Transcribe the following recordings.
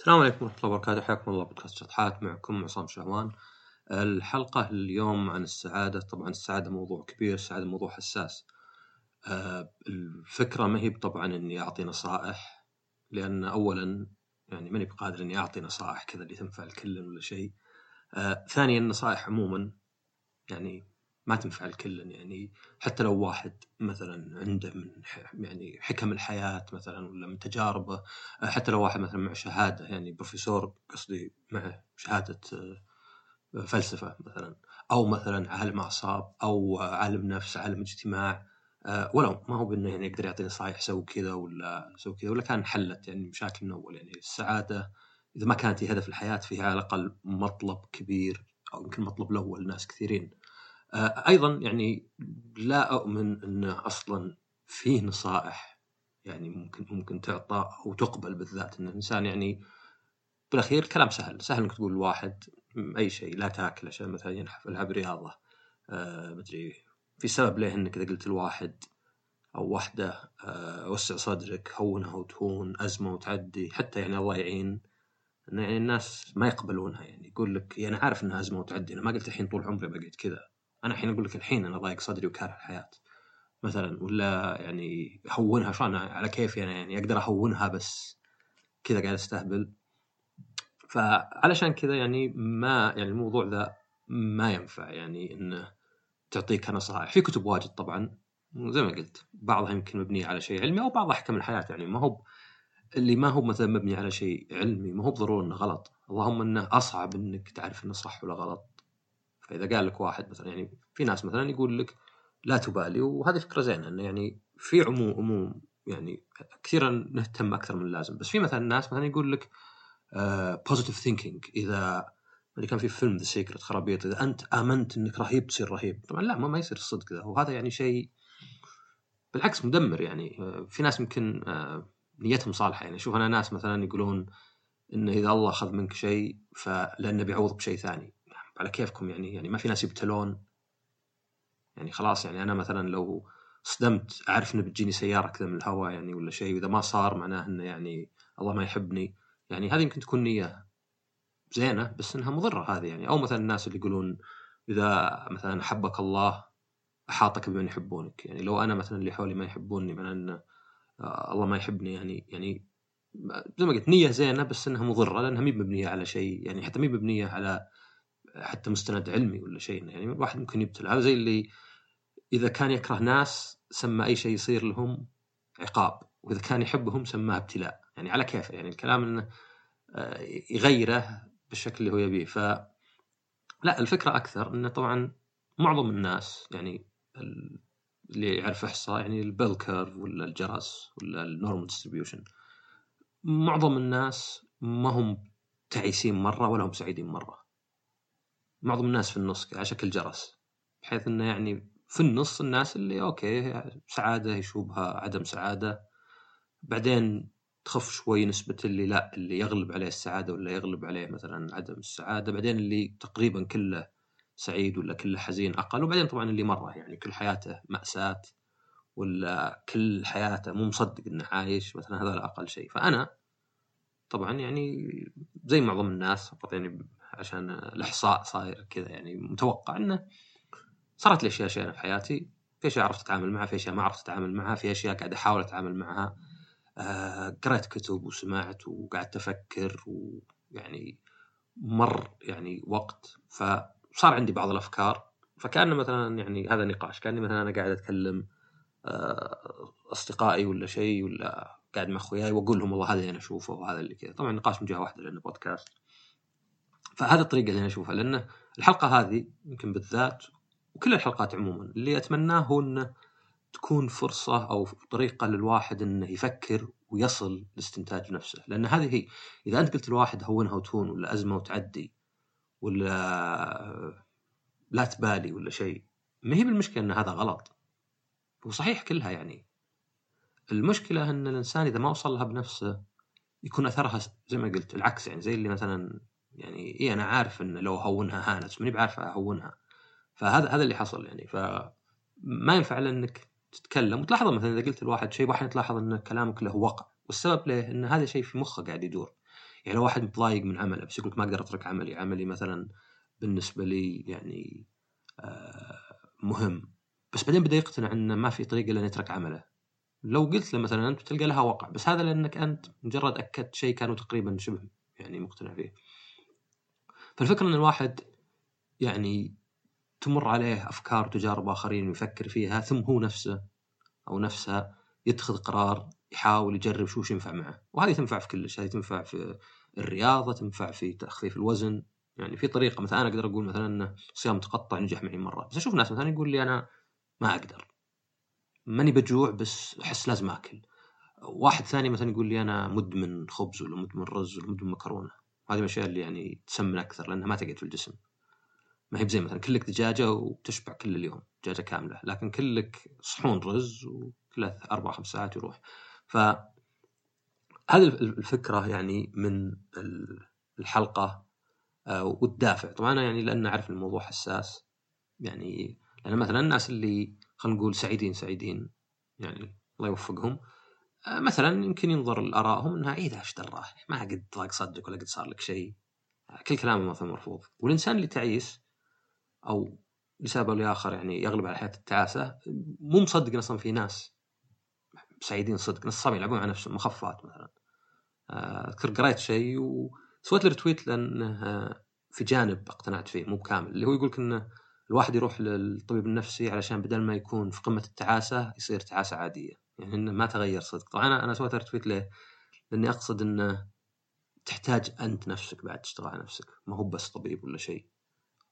السلام عليكم ورحمة الله وبركاته. حياكم الله بودكاست شطحات. معكم عصام شهوان الحلقة اليوم عن السعادة. طبعا السعادة موضوع كبير السعادة موضوع حساس. آه، الفكرة ما هي طبعا إني أعطي نصائح لأن اولا يعني ماني بقادر إني أعطي نصائح كذا اللي تنفع الكل ولا شيء. آه، ثانيا النصائح عموما. يعني ما تنفع الكل يعني حتى لو واحد مثلا عنده من يعني حكم الحياة مثلا ولا من تجاربه حتى لو واحد مثلا مع شهادة يعني بروفيسور قصدي مع شهادة آه، فلسفة مثلا أو مثلا عالم أعصاب أو عالم نفس عالم اجتماع آه، ولو ما هو بأنه يعني يقدر يعطي نصائح سوي كذا ولا سوي كذا ولا كان حلت يعني مشاكل من أول يعني السعادة إذا ما كانت هي هدف الحياة فيها على الأقل مطلب كبير أو يمكن المطلب الأول لناس كثيرين. آه، أيضا يعني لا أؤمن انه أصلا فيه نصائح يعني ممكن ممكن تعطى أو تقبل بالذات إن الإنسان يعني بالأخير كلام سهل سهل إنك تقول لواحد أي شيء لا تاكل عشان مثلا ينحف العب رياضه آه مدري في سبب ليه إنك إذا قلت لواحد أو واحدة آه وسع صدرك هونها وتهون أزمة وتعدي حتى يعني الله يعين يعني الناس ما يقبلونها يعني يقول لك يعني عارف إنها أزمة وتعدي أنا ما قلت الحين طول عمري بقيت كذا. أنا الحين أقول لك الحين أنا ضايق صدري وكاره الحياة. مثلا ولا يعني هونها شلون على كيفي أنا يعني أقدر أهونها بس كذا قاعد أستهبل. فعلشان كذا يعني ما يعني الموضوع ذا ما ينفع يعني إنه تعطيك نصائح. في كتب واجد طبعا زي ما قلت بعضها يمكن مبنية على شيء علمي أو بعضها حكم الحياة يعني. ما هو اللي ما هو مثلا مبني على شيء علمي ما هو بضرورة إنه غلط. اللهم إنه أصعب إنك تعرف إنه صح ولا غلط. فإذا قال لك واحد مثلا يعني في ناس مثلا يقول لك لا تبالي وهذه فكرة زينة إنه يعني في عموم عموم يعني كثيرا نهتم أكثر من اللازم. بس في مثلا ناس مثلا يقول لك positive uh, thinking إذا اللي كان في فيلم The Secret خرابيط إذا أنت آمنت إنك رهيب تصير رهيب. طبعا لا ما, ما يصير الصدق ذا. وهذا يعني شيء بالعكس مدمر يعني. في ناس يمكن uh, نيتهم صالحة. يعني شوف أنا ناس مثلا يقولون انه إذا الله أخذ منك شيء فلأنه بيعوض بشيء ثاني. على كيفكم يعني يعني ما في ناس يبتلون. يعني خلاص يعني أنا مثلا لو صدمت أعرف إنه بتجيني سيارة كذا من الهواء يعني ولا شيء وإذا ما صار معناه إنه يعني الله ما يحبني. يعني هذه يمكن تكون نية زينة بس إنها مضرة هذه يعني. أو مثلا الناس اللي يقولون إذا مثلا أحبك الله أحاطك بمن يحبونك. يعني لو أنا مثلا اللي حولي ما يحبوني معناه ان آه، الله ما يحبني يعني يعني زي ما قلت نية زينة بس إنها مضرة لأنها مي مبنية على شيء يعني حتى مي مبنية على حتى مستند علمي ولا شيء يعني الواحد ممكن يبتلى هذا زي اللي إذا كان يكره ناس سمى أي شيء يصير لهم عقاب وإذا كان يحبهم سماه ابتلاء. يعني على كيفه يعني الكلام إنه آه، يغيره بالشكل اللي هو يبيه. ف لا الفكرة أكثر إنه طبعا معظم الناس يعني اللي يعرف إحصاء يعني ال bell curve ولا الجرس ولا ال normal distribution معظم الناس ما هم تعيسين مرة ولا هم سعيدين مرة. معظم الناس في النص على شكل جرس بحيث إنه يعني في النص الناس اللي okay سعادة يشوبها عدم سعادة. بعدين تخف شوي نسبة اللي لا اللي يغلب عليه السعادة ولا يغلب عليه مثلا عدم السعادة. بعدين اللي تقريبا كله سعيد ولا كله حزين أقل. وبعدين طبعا اللي مرة يعني كل حياته مأساة ولا كل حياته مو مصدق إنه عايش مثلا هذا أقل شيء. فأنا طبعا يعني زي معظم الناس فقط يعني عشان الإحصاء صاير كذا يعني متوقع إنه صارت لي أشياء اشياء في حياتي في أشياء عرفت أتعامل معها في أشياء ما عرفت أتعامل معها في أشياء قاعد أحاول أتعامل معها. آه قرأت كتب وسمعت وقعدت أفكر ويعني مر يعني وقت. فصار عندي بعض الأفكار. فكأن مثلا يعني هذا نقاش كأني مثلا أنا قاعد أتكلم آه أصدقائي ولا شيء ولا قاعد مع أخوياي وأقول لهم والله هذا اللي أنا أشوفه وهذا اللي كذا. طبعا نقاش من جهة واحدة لأنه بودكاست فهذه الطريقة اللي أنا أشوفها لأن الحلقة هذه يمكن بالذات وكل الحلقات عموما اللي أتمناه هو انه تكون فرصة أو طريقة للواحد إنه يفكر ويصل لاستنتاج نفسه. لأن هذه هي إذا أنت قلت لواحد هونها وتهون ولا أزمة وتعدي ولا لا تبالي ولا شيء ما هي بالمشكلة إن هذا غلط. هو صحيح كلها يعني. المشكلة إن الإنسان إذا ما وصل لها بنفسه يكون أثرها زي ما قلت العكس يعني زي اللي مثلا يعني اي أنا عارف إن لو هونها هانت ماني بعارف أهونها. فهذا هذا اللي حصل يعني. فما ينفع إلا إنك تتكلم وتلاحظ مثلا إذا قلت لواحد شيء واحد تلاحظ إن كلامك له وقع. والسبب ليه إن هذا شيء في مخه قاعد يدور. يعني لو واحد متضايق من عمله بس يقول ما أقدر أترك عملي عملي مثلا بالنسبة لي يعني آه مهم. بس بعدين بدأ يقتنع انه ما في طريقة إلا يترك عمله. لو قلت له مثلا أنت بتلقى لها وقع بس هذا لأنك أنت مجرد أكدت شيء كانوا تقريبا شبه يعني مقتنع فيه. فالفكرة إن الواحد يعني تمر عليه أفكار وتجارب آخرين ويفكر فيها ثم هو نفسه أو نفسها يتخذ قرار يحاول يجرب شو ينفع معه. وهذه تنفع في كلش هذه تنفع في الرياضة تنفع في تخفيف الوزن. يعني في طريقة مثلا أنا أقدر أقول مثلا انه صيام متقطع نجح معي مرة بس أشوف ناس مثلا يقول لي أنا ما أقدر. ماني بجوع بس أحس لازم آكل. واحد ثاني مثلا يقول لي أنا مدمن خبز ولا مدمن رز ولا مدمن مكرونة. هذه الأشياء اللي يعني تسمن أكثر لأنها ما تقعد في الجسم. ما هي بزي مثلا كلك دجاجة وتشبع كل اليوم دجاجة كاملة لكن كلك صحون رز وكلها أربع خمس ساعات يروح. ف هذه الفكرة يعني من الحلقة آه، والدافع. طبعا أنا يعني لأن أعرف الموضوع حساس يعني لأن مثلا الناس اللي خلينا نقول سعيدين سعيدين يعني الله يوفقهم مثلا يمكن ينظر لآرائهم إنها عيدها إيش دراه ما قد ضاق صدق ولا قد صار لك شيء. آه، كل كلامه مثلا مرفوض. والإنسان اللي تعيس أو لسبب أو لآخر يعني يغلب على حياه التعاسه مو مصدق أصلا في ناس سعيدين صدق نصهم يلعبون على نفسهم مخفات مثلا. أذكر قريت شيء وسويت له retweet لأنه في جانب اقتنعت فيه مو بكامل اللي هو يقول إنه الواحد يروح للطبيب النفسي علشان بدل ما يكون في قمة التعاسة يصير تعاسة عادية. يعني إنه ما تغير صدق. طبعا أنا أنا سويت retweet ليه؟ لأني أقصد إنه تحتاج أنت نفسك بعد تشتغل على نفسك. ما هو بس طبيب ولا شيء.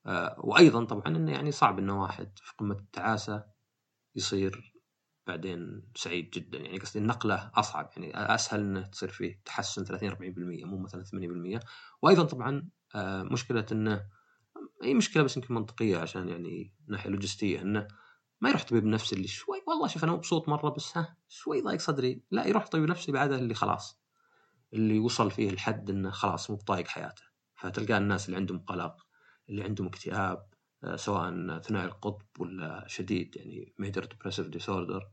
آه وأيضا طبعا إنه يعني صعب إنه واحد في قمة التعاسة يصير بعدين سعيد جدا. يعني قصدي النقلة أصعب. يعني أسهل إنه تصير فيه تحسن 30 40% مو مثلا 80% وأيضا طبعا آه مشكلة انه أي مشكلة بس يمكن منطقية عشان يعني ناحية لوجستية إنه ما يروح طبيب نفسي اللي شوي والله شوف أنا مبسوط مرة بس ها شوي ضايق صدري. لا يروح طبيب نفسي بعده اللي خلاص اللي وصل فيه الحد إنه خلاص مو بطايق حياته. فتلقى الناس اللي عندهم قلق اللي عندهم اكتئاب آه، سواء ثنائي القطب ولا شديد يعني major depressive disorder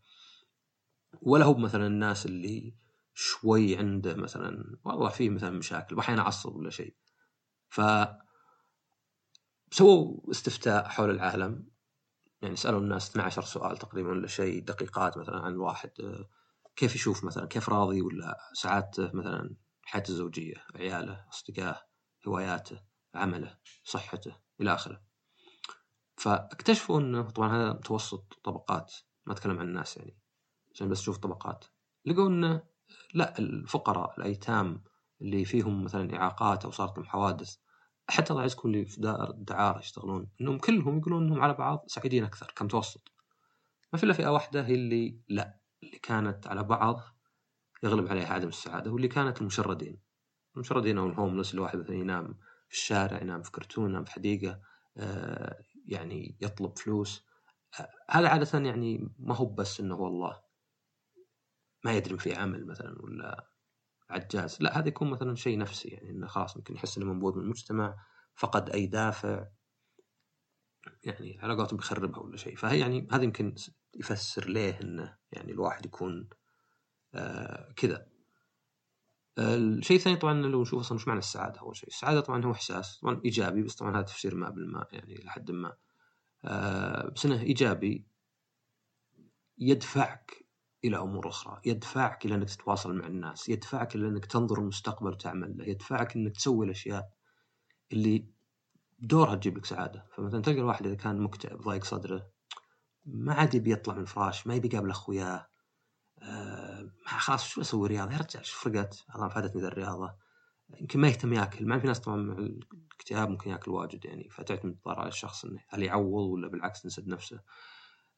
ولا هو مثلا الناس اللي شوي عنده مثلا والله فيه مثلا مشاكل واحيانا عصب ولا شيء. ف سووا استفتاء حول العالم. يعني سالوا الناس 12 سؤال تقريبا ولا شيء دقيقات مثلا عن الواحد آه، كيف يشوف مثلا كيف راضي ولا سعادته مثلا حياته الزوجية عياله أصدقائه هواياته عمله صحته إلى آخره. فاكتشفوا إنه طبعا هذا متوسط طبقات ما أتكلم عن الناس يعني عشان بس تشوف طبقات. لقوا إنه لا الفقراء الأيتام اللي فيهم مثلا إعاقات أو صارت لهم حوادث حتى الله يعزكم اللي في دائرة الدعارة يشتغلون. إنهم كلهم يقولون إنهم على بعض سعيدين أكثر كمتوسط. ما في إلا فئة واحدة هي اللي لا اللي كانت على بعض يغلب عليها عدم السعادة واللي كانت المشردين. المشردين أو الهوملس اللي واحد مثلا ينام في الشارع ينام في كرتون ينام في حديقة آه يعني يطلب فلوس. آه هذا عادة يعني ما هو بس إنه والله ما يدري في عمل مثلا ولا عجاز. لا هذا يكون مثلا شيء نفسي يعني إنه خلاص ممكن يحس إنه منبوذ من المجتمع فقد أي دافع يعني علاقاته بيخربها ولا شيء. فهي يعني هذا يمكن يفسر ليه إنه يعني الواحد يكون آه كذا. الشيء الثاني طبعا لو نشوف أصلا وش معنى السعادة. أول شيء السعادة طبعا هو إحساس طبعا إيجابي بس طبعا هذا تفسير ما بالماء يعني لحد ما. آه بس إنه إيجابي يدفعك إلى أمور أخرى، يدفعك إلى إنك تتواصل مع الناس، يدفعك إلى إنك تنظر المستقبل وتعمل له، يدفعك إنك تسوي الأشياء اللي دورها تجيب لك سعادة، فمثلا تلقى الواحد إذا كان مكتئب ضايق صدره ما عاد يبي يطلع من الفراش، ما يبي يقابل أخوياه آه خلاص شو أسوي رياضة؟ يا رجال شو فرقت؟ الله فادتني ذا الرياضة. يمكن ما يهتم ياكل، مع في ناس طبعا مع الاكتئاب ممكن ياكل واجد يعني فتعتمد على الشخص إنه هل يعوض ولا بالعكس نسد نفسه.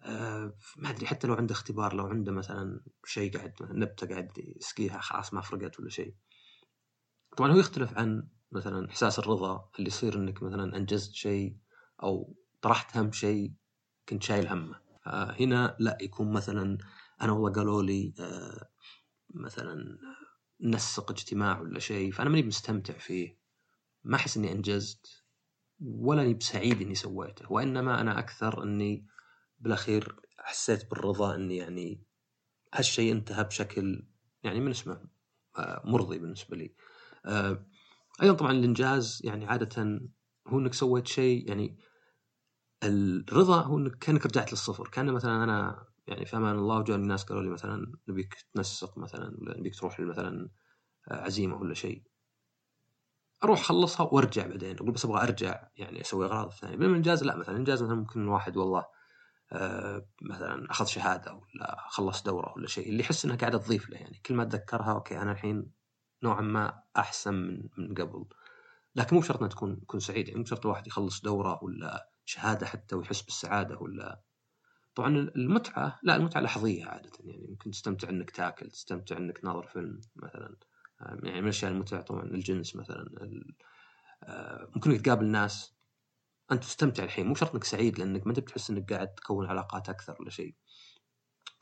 آه، ما أدري حتى لو عنده اختبار لو عنده مثلا شيء قاعد نبتة قاعد يسقيها خلاص ما فرقت ولا شيء. طبعا هو يختلف عن مثلا إحساس الرضا اللي يصير إنك مثلا أنجزت شيء أو طرحت هم شيء كنت شايل همه. هنا لا يكون مثلا أنا والله قالوا لي آه، مثلا نسق اجتماع ولا شيء فأنا ماني مستمتع فيه. ما أحس إني أنجزت ولا إني بسعيد إني سويته. وإنما أنا أكثر إني بالأخير حسيت بالرضا إني يعني هالشيء انتهى بشكل يعني من اسمه آه، مرضي بالنسبة لي. آه أيضا طبعا الإنجاز يعني عادة هو إنك سويت شيء يعني الرضا هو إنك كأنك رجعت للصفر. كأن مثلا أنا يعني في أمان الله وجاني الناس قالوا لي مثلا نبيك تنسق مثلا ولا نبيك تروح مثلا عزيمة ولا شيء. أروح أخلصها وأرجع بعدين أقول بس أبغى أرجع يعني أسوي أغراض ثانية. بينما الإنجاز لا مثلا الإنجاز مثلا ممكن الواحد والله آه مثلا أخذ شهادة ولا خلص دورة ولا شيء اللي يحس إنها قاعدة تضيف له يعني. كل ما أتذكرها أوكي أنا الحين نوعا ما أحسن من من قبل. لكن مو شرط إنها تكون تكون سعيدة يعني مو شرط الواحد يخلص دورة ولا شهادة حتى ويحس بالسعادة ولا. طبعا المتعة لا المتعة لحظية عادة يعني. ممكن تستمتع إنك تاكل تستمتع إنك ناظر فيلم مثلا. يعني من الأشياء المتعة طبعا الجنس مثلا آه، ممكن تقابل ناس أنت تستمتع الحين مو شرط إنك سعيد لأنك ما أنت بتحس إنك قاعد تكون علاقات أكثر ولا شيء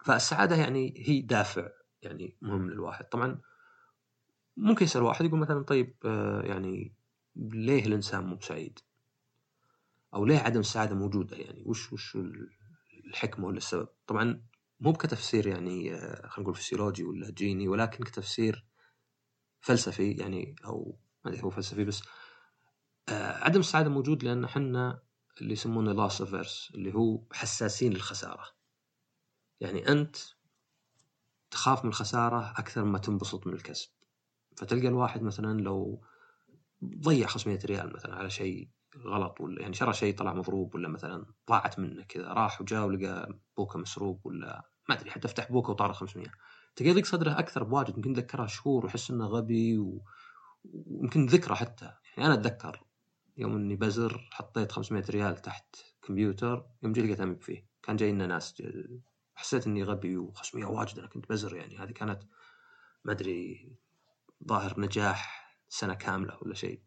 فالسعادة يعني هي دافع يعني مهم للواحد طبعا ممكن يسأل واحد يقول مثلا طيب آه، يعني ليه الإنسان مو سعيد؟ أو ليه عدم السعادة موجودة يعني وش وش الحكمة ولا السبب؟ طبعا مو بكتفسير يعني آه، خلينا نقول فسيولوجي ولا جيني ولكن كتفسير فلسفي يعني أو ما أدري هو فلسفي بس عدم السعادة موجود لأن إحنا اللي يسمونه loss averse اللي هو حساسين للخسارة. يعني أنت تخاف من الخسارة أكثر ما تنبسط من الكسب. فتلقى الواحد مثلا لو ضيع 500 ريال مثلا على شيء غلط ولا يعني شرى شيء طلع مضروب ولا مثلا ضاعت منه كذا راح وجاء ولقى بوكة مسروق ولا ما أدري حتى فتح بوكة وطار 500 تلقى يضيق صدره أكثر بواجد يمكن ذكرها شهور ويحس إنه غبي ويمكن ذكرى حتى. يعني أنا أتذكر يوم إني بزر حطيت 500 ريال تحت كمبيوتر يوم جيت لقيت فيه. كان جاي لنا ناس حسيت إني غبي و500 واجد أنا كنت بزر يعني. هذه كانت ما أدري ظاهر نجاح سنة كاملة ولا شيء.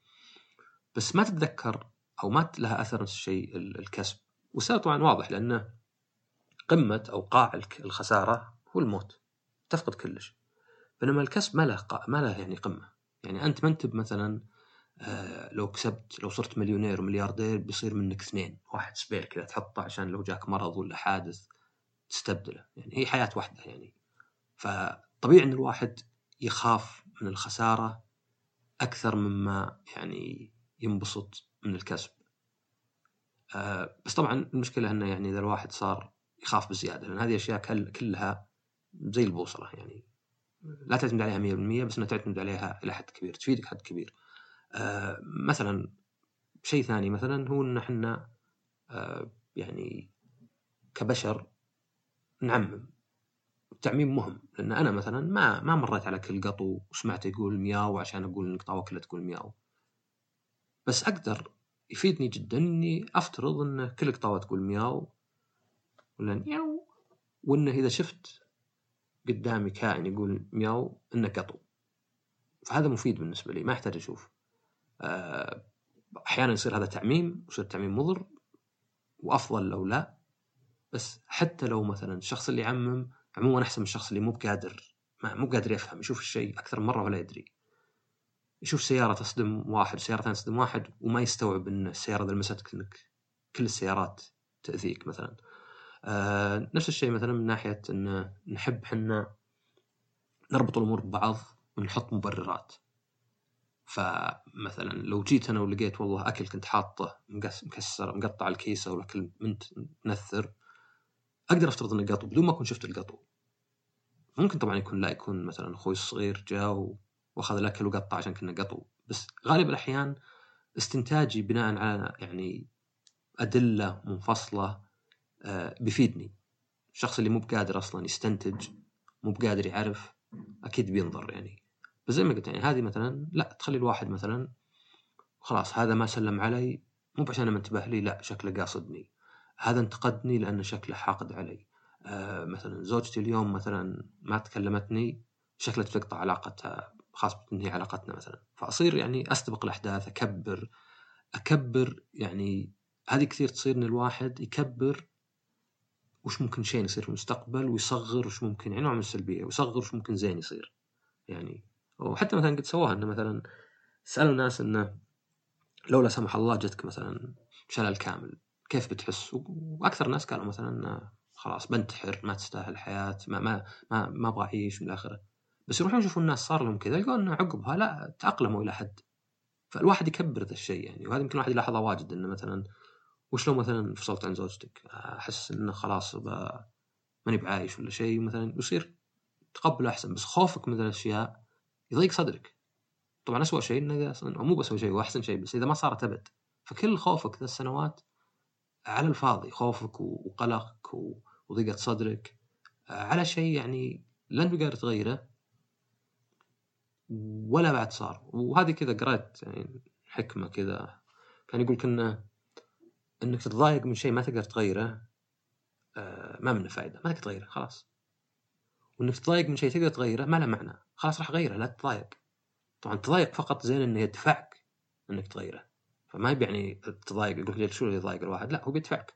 بس ما تتذكر أو ما لها أثر نفس الشيء الكسب. والسبب طبعا واضح لأنه قمة أو قاع الخسارة هو الموت. تفقد كلش. بينما الكسب ما له ما له يعني قمة. يعني أنت ما أنت مثلا آه لو كسبت لو صرت مليونير وملياردير بيصير منك اثنين واحد spare كذا تحطه عشان لو جاك مرض ولا حادث تستبدله. يعني هي حياة واحدة يعني. فطبيعي إن الواحد يخاف من الخسارة أكثر مما يعني ينبسط من الكسب. آه بس طبعا المشكلة إنه يعني إذا الواحد صار يخاف بزيادة لأن هذه أشياء كلها زي البوصلة يعني. لا تعتمد عليها 100% بس إنها تعتمد عليها إلى حد كبير تفيدك حد كبير. آه مثلا شيء ثاني مثلا هو إن إحنا آه يعني كبشر نعمم. التعميم مهم لأن أنا مثلا ما ما مريت على كل قطو وسمعت يقول مياو عشان أقول انك قطاوه كلها تقول مياو. بس أقدر يفيدني جدا إني أفترض إن كل قطاوه تقول مياو ولا مياو وانه إذا شفت قدامي كائن يقول مياو إنه قطو. فهذا مفيد بالنسبة لي ما يحتاج أشوف. أحيانا يصير هذا تعميم ويصير تعميم مضر وأفضل لو لا. بس حتى لو مثلا الشخص اللي يعمم عموما أحسن من الشخص اللي مو بقادر مو بقادر يفهم يشوف الشيء أكثر من مرة ولا يدري. يشوف سيارة تصدم واحد وسياره ثانية تصدم واحد وما يستوعب إن السيارة اذا لمستك إنك كل السيارات تأذيك مثلا. آه نفس الشيء مثلا من ناحية إن نحب حنا نربط الأمور ببعض ونحط مبررات. فمثلا لو جيت أنا ولقيت والله أكل كنت حاطه مكسر مقطع الكيسة والاكل منت منثر أقدر أفترض إنه قطو بدون ما أكون شفت القطو. ممكن طبعا يكون لا يكون مثلا أخوي الصغير جاء وأخذ الأكل وقطع عشان كنا قطو. بس غالب الأحيان استنتاجي بناء على يعني أدلة منفصلة آه، بيفيدني. الشخص اللي مو بقادر أصلا يستنتج مو بقادر يعرف أكيد بينظر يعني. بس زي ما قلت يعني هذه مثلا لا تخلي الواحد مثلا خلاص هذا ما سلم علي مو عشان منتبه لي لا شكله قاصدني. هذا انتقدني لأن شكله حاقد علي. آه مثلا زوجتي اليوم مثلا ما تكلمتني شكلها تقطع علاقتها خاص بتنهي علاقتنا مثلا. فأصير يعني أستبق الأحداث أكبر أكبر يعني هذه كثير تصير إن الواحد يكبر وش ممكن شيء يصير في المستقبل ويصغر وش ممكن يعني نوع من السلبية ويصغر وش ممكن زين يصير. يعني وحتى مثلا قد سواها إنه مثلا سألوا الناس إنه لو لا سمح الله جتك مثلا شلل كامل كيف بتحس؟ وأكثر الناس قالوا مثلا خلاص بنتحر ما تستاهل الحياة ما ما ما, ما أبغى أعيش من آخره. بس يروحون يشوفون الناس صار لهم كذا يلقون إنه عقبها لا تأقلموا إلى حد. فالواحد يكبر ذا الشيء يعني وهذا يمكن الواحد يلاحظه واجد إنه مثلا وش لو مثلا انفصلت عن زوجتك؟ أحس إنه خلاص ماني بعايش ولا شيء مثلا يصير تقبل أحسن بس خوفك من الأشياء يضيق صدرك. طبعا اسوء شيء إنه أصلا مو بس شيء واحسن شيء بس إذا ما صارت أبد. فكل خوفك ذا السنوات على الفاضي. خوفك وقلقك وضيقة صدرك على شيء يعني لن تقدر تغيره ولا بعد صار. وهذه كذا قرأت يعني حكمة كذا. كان يقول كنا إنك تتضايق من شيء ما تقدر تغيره آه، ما منه فائده ما تقدر تغيره خلاص. وانك تتضايق من شيء تقدر تغيره ما له معنى. خلاص راح غيره لا تتضايق طبعا تضايق فقط زين إنه يدفعك إنك تغيره. فما يعني تضايق يقول لك شو اللي يضايق الواحد؟ لا هو بيدفعك.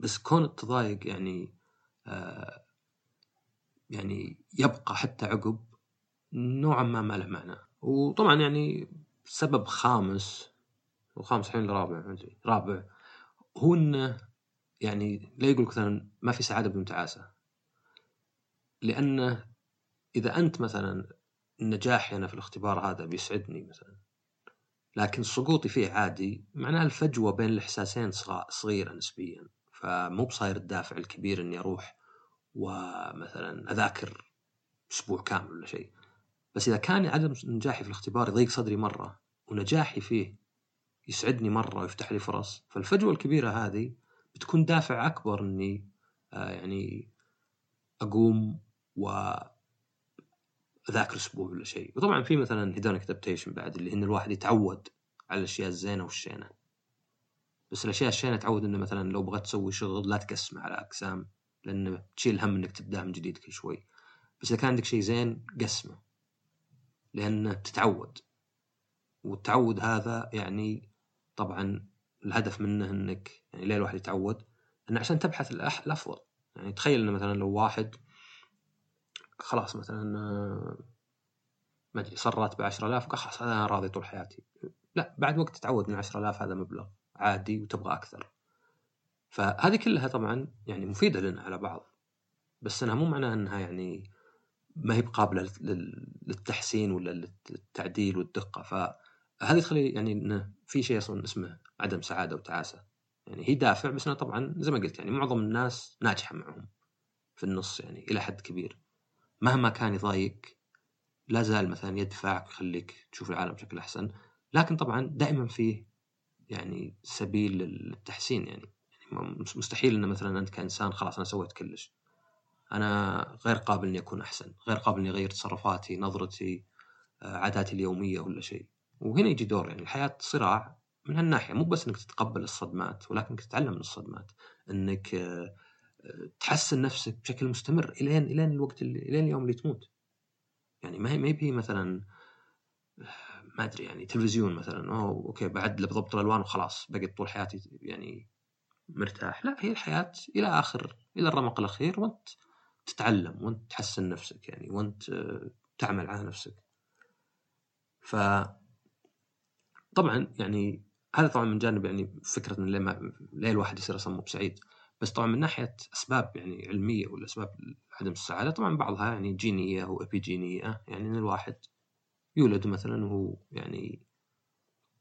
بس كون التضايق يعني آه يعني يبقى حتى عقب نوعا ما ما له معنى. وطبعا يعني سبب خامس وخامس الحين رابع رابع هو إنه يعني لا يقول مثلا ما في سعادة بدون تعاسة. لأنه إذا أنت مثلا نجاحي أنا في الاختبار هذا بيسعدني مثلا لكن سقوطي فيه عادي معناه الفجوة بين الإحساسين صغيرة نسبيا فمو بصاير الدافع الكبير إني أروح ومثلا أذاكر أسبوع كامل ولا شيء. بس إذا كان عدم نجاحي في الاختبار يضيق صدري مرة ونجاحي فيه يسعدني مرة ويفتح لي فرص فالفجوة الكبيرة هذه بتكون دافع أكبر إني آه يعني أقوم وأذاكر أسبوع ولا شيء. وطبعا في مثلا hedonic adaptation بعد اللي ان الواحد يتعود على الأشياء الزينة والشينة. بس الأشياء الشينة تعود إنه مثلا لو بغيت تسوي شغل لا تقسمه على أقسام لأنه تشيل هم إنك تبدأ من جديد كل شوي. بس إذا كان عندك شيء زين قسمه. لأنه تتعود. والتعود هذا يعني طبعا الهدف منه إنك يعني ليه الواحد يتعود؟ إنه عشان تبحث الأفضل. يعني تخيل إنه مثلا لو واحد خلاص مثلا ما أدري صار راتبه 10000 قال خلاص أنا راضي طول حياتي. لا بعد وقت تتعود ان 10000 هذا مبلغ عادي وتبغى أكثر. فهذه كلها طبعا يعني مفيدة لنا على بعض. بس أنها مو معناها أنها يعني ما هي بقابلة للتحسين ولا للتعديل والدقة. فهذه تخلي يعني انه في شيء أصلا اسمه عدم سعادة وتعاسة. يعني هي دافع بس أنا طبعا زي ما قلت يعني معظم الناس ناجحة معهم في النص يعني إلى حد كبير. مهما كان يضايقك لا زال مثلا يدفعك يخليك تشوف العالم بشكل أحسن. لكن طبعا دائما فيه يعني سبيل للتحسين يعني, يعني مستحيل ان مثلا أنت كإنسان خلاص أنا سويت كلش. أنا غير قابل إني أكون أحسن غير قابل إني أغير تصرفاتي نظرتي آه، عاداتي اليومية ولا شيء. وهنا يجي دور يعني الحياة صراع من هالناحية. مو بس إنك تتقبل الصدمات ولكن تتعلم من الصدمات. إنك آه، تحسن نفسك بشكل مستمر الين إلين الوقت إلين اليوم اللي تموت. يعني ما هي ما هي مثلا ما أدري يعني تلفزيون مثلا أوه okay بعدله بضبط الألوان وخلاص بقيت طول حياتي يعني مرتاح. لا هي الحياة إلى آخر إلى الرمق الأخير وأنت تتعلم وأنت تحسن نفسك يعني وأنت تعمل على نفسك. ف طبعا يعني هذا طبعا من جانب يعني فكرة إن. ليه الواحد يصير أصلا مو بسعيد. بس طبعا من ناحية أسباب يعني علمية ولا أسباب عدم السعاده طبعا بعضها يعني جينية وابيجينيه يعني إن الواحد يولد مثلا وهو يعني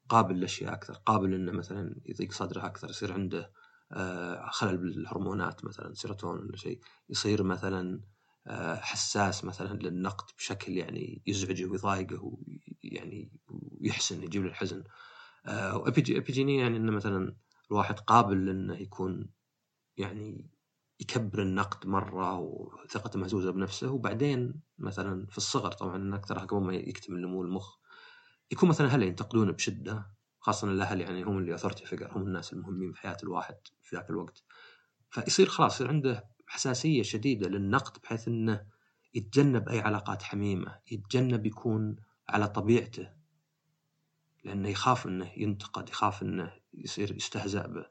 قابل للاشياء أكثر قابل إنه مثلا يضيق صدره أكثر يصير عنده آه، خلل بالهرمونات مثلا سيروتون ولا شيء يصير مثلا آه، حساس مثلا للنقد بشكل يعني يزعجه ويضايقه ويعني ويحسن يجيب له الحزن. آه، وابيجينيه يعني إنه مثلا الواحد قابل إنه يكون يعني يكبر النقد مرة وثقته مهزوزة بنفسه. وبعدين مثلا في الصغر طبعا أكثر قبل ما يكتمل نمو المخ يكون مثلا اهله ينتقدونه بشدة خاصة الأهل يعني هم اللي authority figure هم الناس المهمين في حياة الواحد في ذاك الوقت. فيصير خلاص يصير عنده حساسية شديدة للنقد بحيث إنه يتجنب أي علاقات حميمة يتجنب يكون على طبيعته. لأنه يخاف إنه ينتقد يخاف إنه يصير يستهزأ به.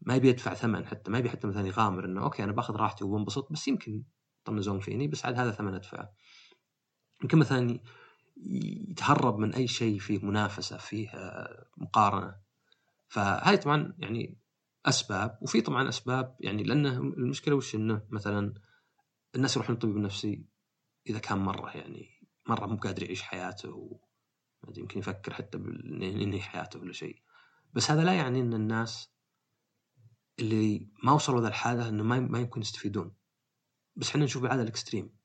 ما يبي يدفع ثمن حتى ما يبي حتى مثلا يغامر إنه okay أنا باخذ راحتي وبنبسط بس يمكن يطنزون فيني بس عاد هذا ثمن ادفعه يمكن مثلا يتهرب من أي شيء فيه منافسة فيه مقارنة. فهذه طبعا يعني أسباب وفي طبعا أسباب يعني لأنه المشكلة وش إنه مثلا الناس يروحون للطبيب النفسي إذا كان مرة يعني مرة مو قادر يعيش حياته و يمكن يفكر حتى ينهي حياته ولا شيء. بس هذا لا يعني إن الناس اللي ما وصلوا ذا الحالة إنه ما ما يمكن يستفيدون. بس إحنا نشوف العاده الإكستريم.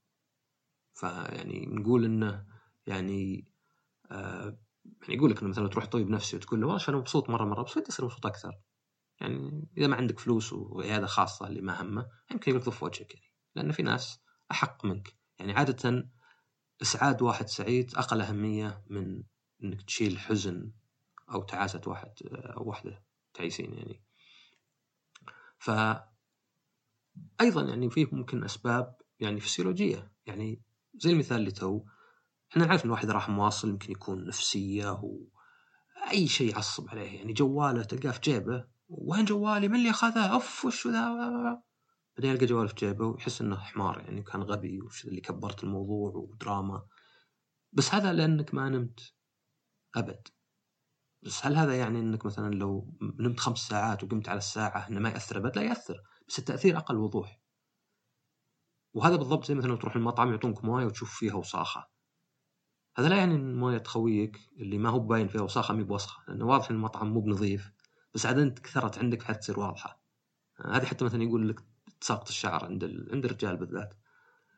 فيعني نقول إنه يعني آه يعني يقول لك إنه مثلا تروح طبيب نفسي وتقول له والله أنا مبسوط مرة مرة بس ودي تصير مبسوط أكثر. يعني إذا ما عندك فلوس وعيادة خاصة اللي ما همه يمكن يقول ضف وجهك يعني. لأن في ناس أحق منك. يعني عادة إسعاد واحد سعيد أقل أهمية من إنك تشيل حزن أو تعاسة واحد أو وحده تعيسين يعني. ف أيضا يعني فيه ممكن أسباب يعني فسيولوجيه يعني زي المثال اللي تو إحنا نعرف إن الواحد راح مواصل يمكن يكون نفسية و أي شيء يعصب عليه. يعني جواله تلقاه في جيبه وين جوالي؟ من اللي أخذه؟ أوف وش ذا؟ بعدين يلقى جواله في جيبه ويحس إنه حمار يعني كان غبي وش اللي كبرت الموضوع ودراما. بس هذا لأنك ما نمت. أبد. بس هل هذا يعني إنك مثلا لو نمت خمس ساعات وقمت على الساعة إنه ما يأثر ابد؟ لا يأثر بس التأثير أقل وضوح. وهذا بالضبط زي مثلا تروح المطعم يعطونك مويه وتشوف فيها وساخه. هذا لا يعني إن المويه تخويك اللي ما هو باين فيها وساخه مي بوسخة لأنه واضح إن المطعم مو بنظيف بس عاد أنت كثرت عندك حتصير واضحة. هذه حتى مثلا يقول لك تساقط الشعر عند ال... عند الرجال بالذات.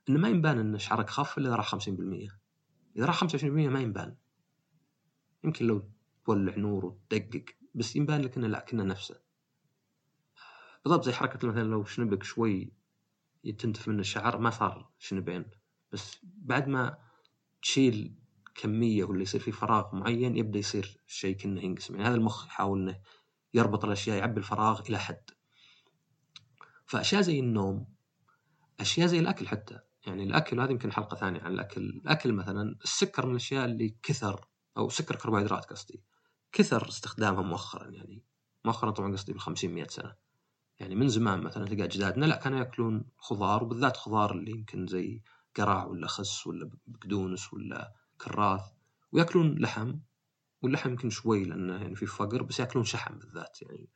إنه ما ينبان إن شعرك خف إلا إذا راح 50%. إذا راح 25% ما ينبان. يمكن لو تولع نور وتدقق بس يبان لك إنه لا كنا نفسه. بالضبط زي حركة مثلا لو شنبك شوي تنتف منه الشعر ما صار شنبين بس بعد ما تشيل كمية ولا يصير في فراغ معين يبدأ يصير الشيء كأنه ينقسم. يعني هذا المخ يحاول إنه يربط الأشياء يعبي الفراغ إلى حد. فأشياء زي النوم أشياء زي الأكل حتى. يعني الأكل هذه يمكن حلقة ثانية عن الأكل. الأكل مثلا السكر من الأشياء اللي كثر أو سكر كربوهيدرات قصدي. كثر استخدامها مؤخرا يعني مؤخرا طبعا قصدي بال 50 100 سنة. يعني من زمان مثلا تلقى أجدادنا لا كانوا يأكلون خضار وبالذات خضار اللي يمكن زي قرع ولا خس ولا بقدونس ولا كراث ويأكلون لحم واللحم يمكن شوي لأنه يعني في فقر بس يأكلون شحم بالذات يعني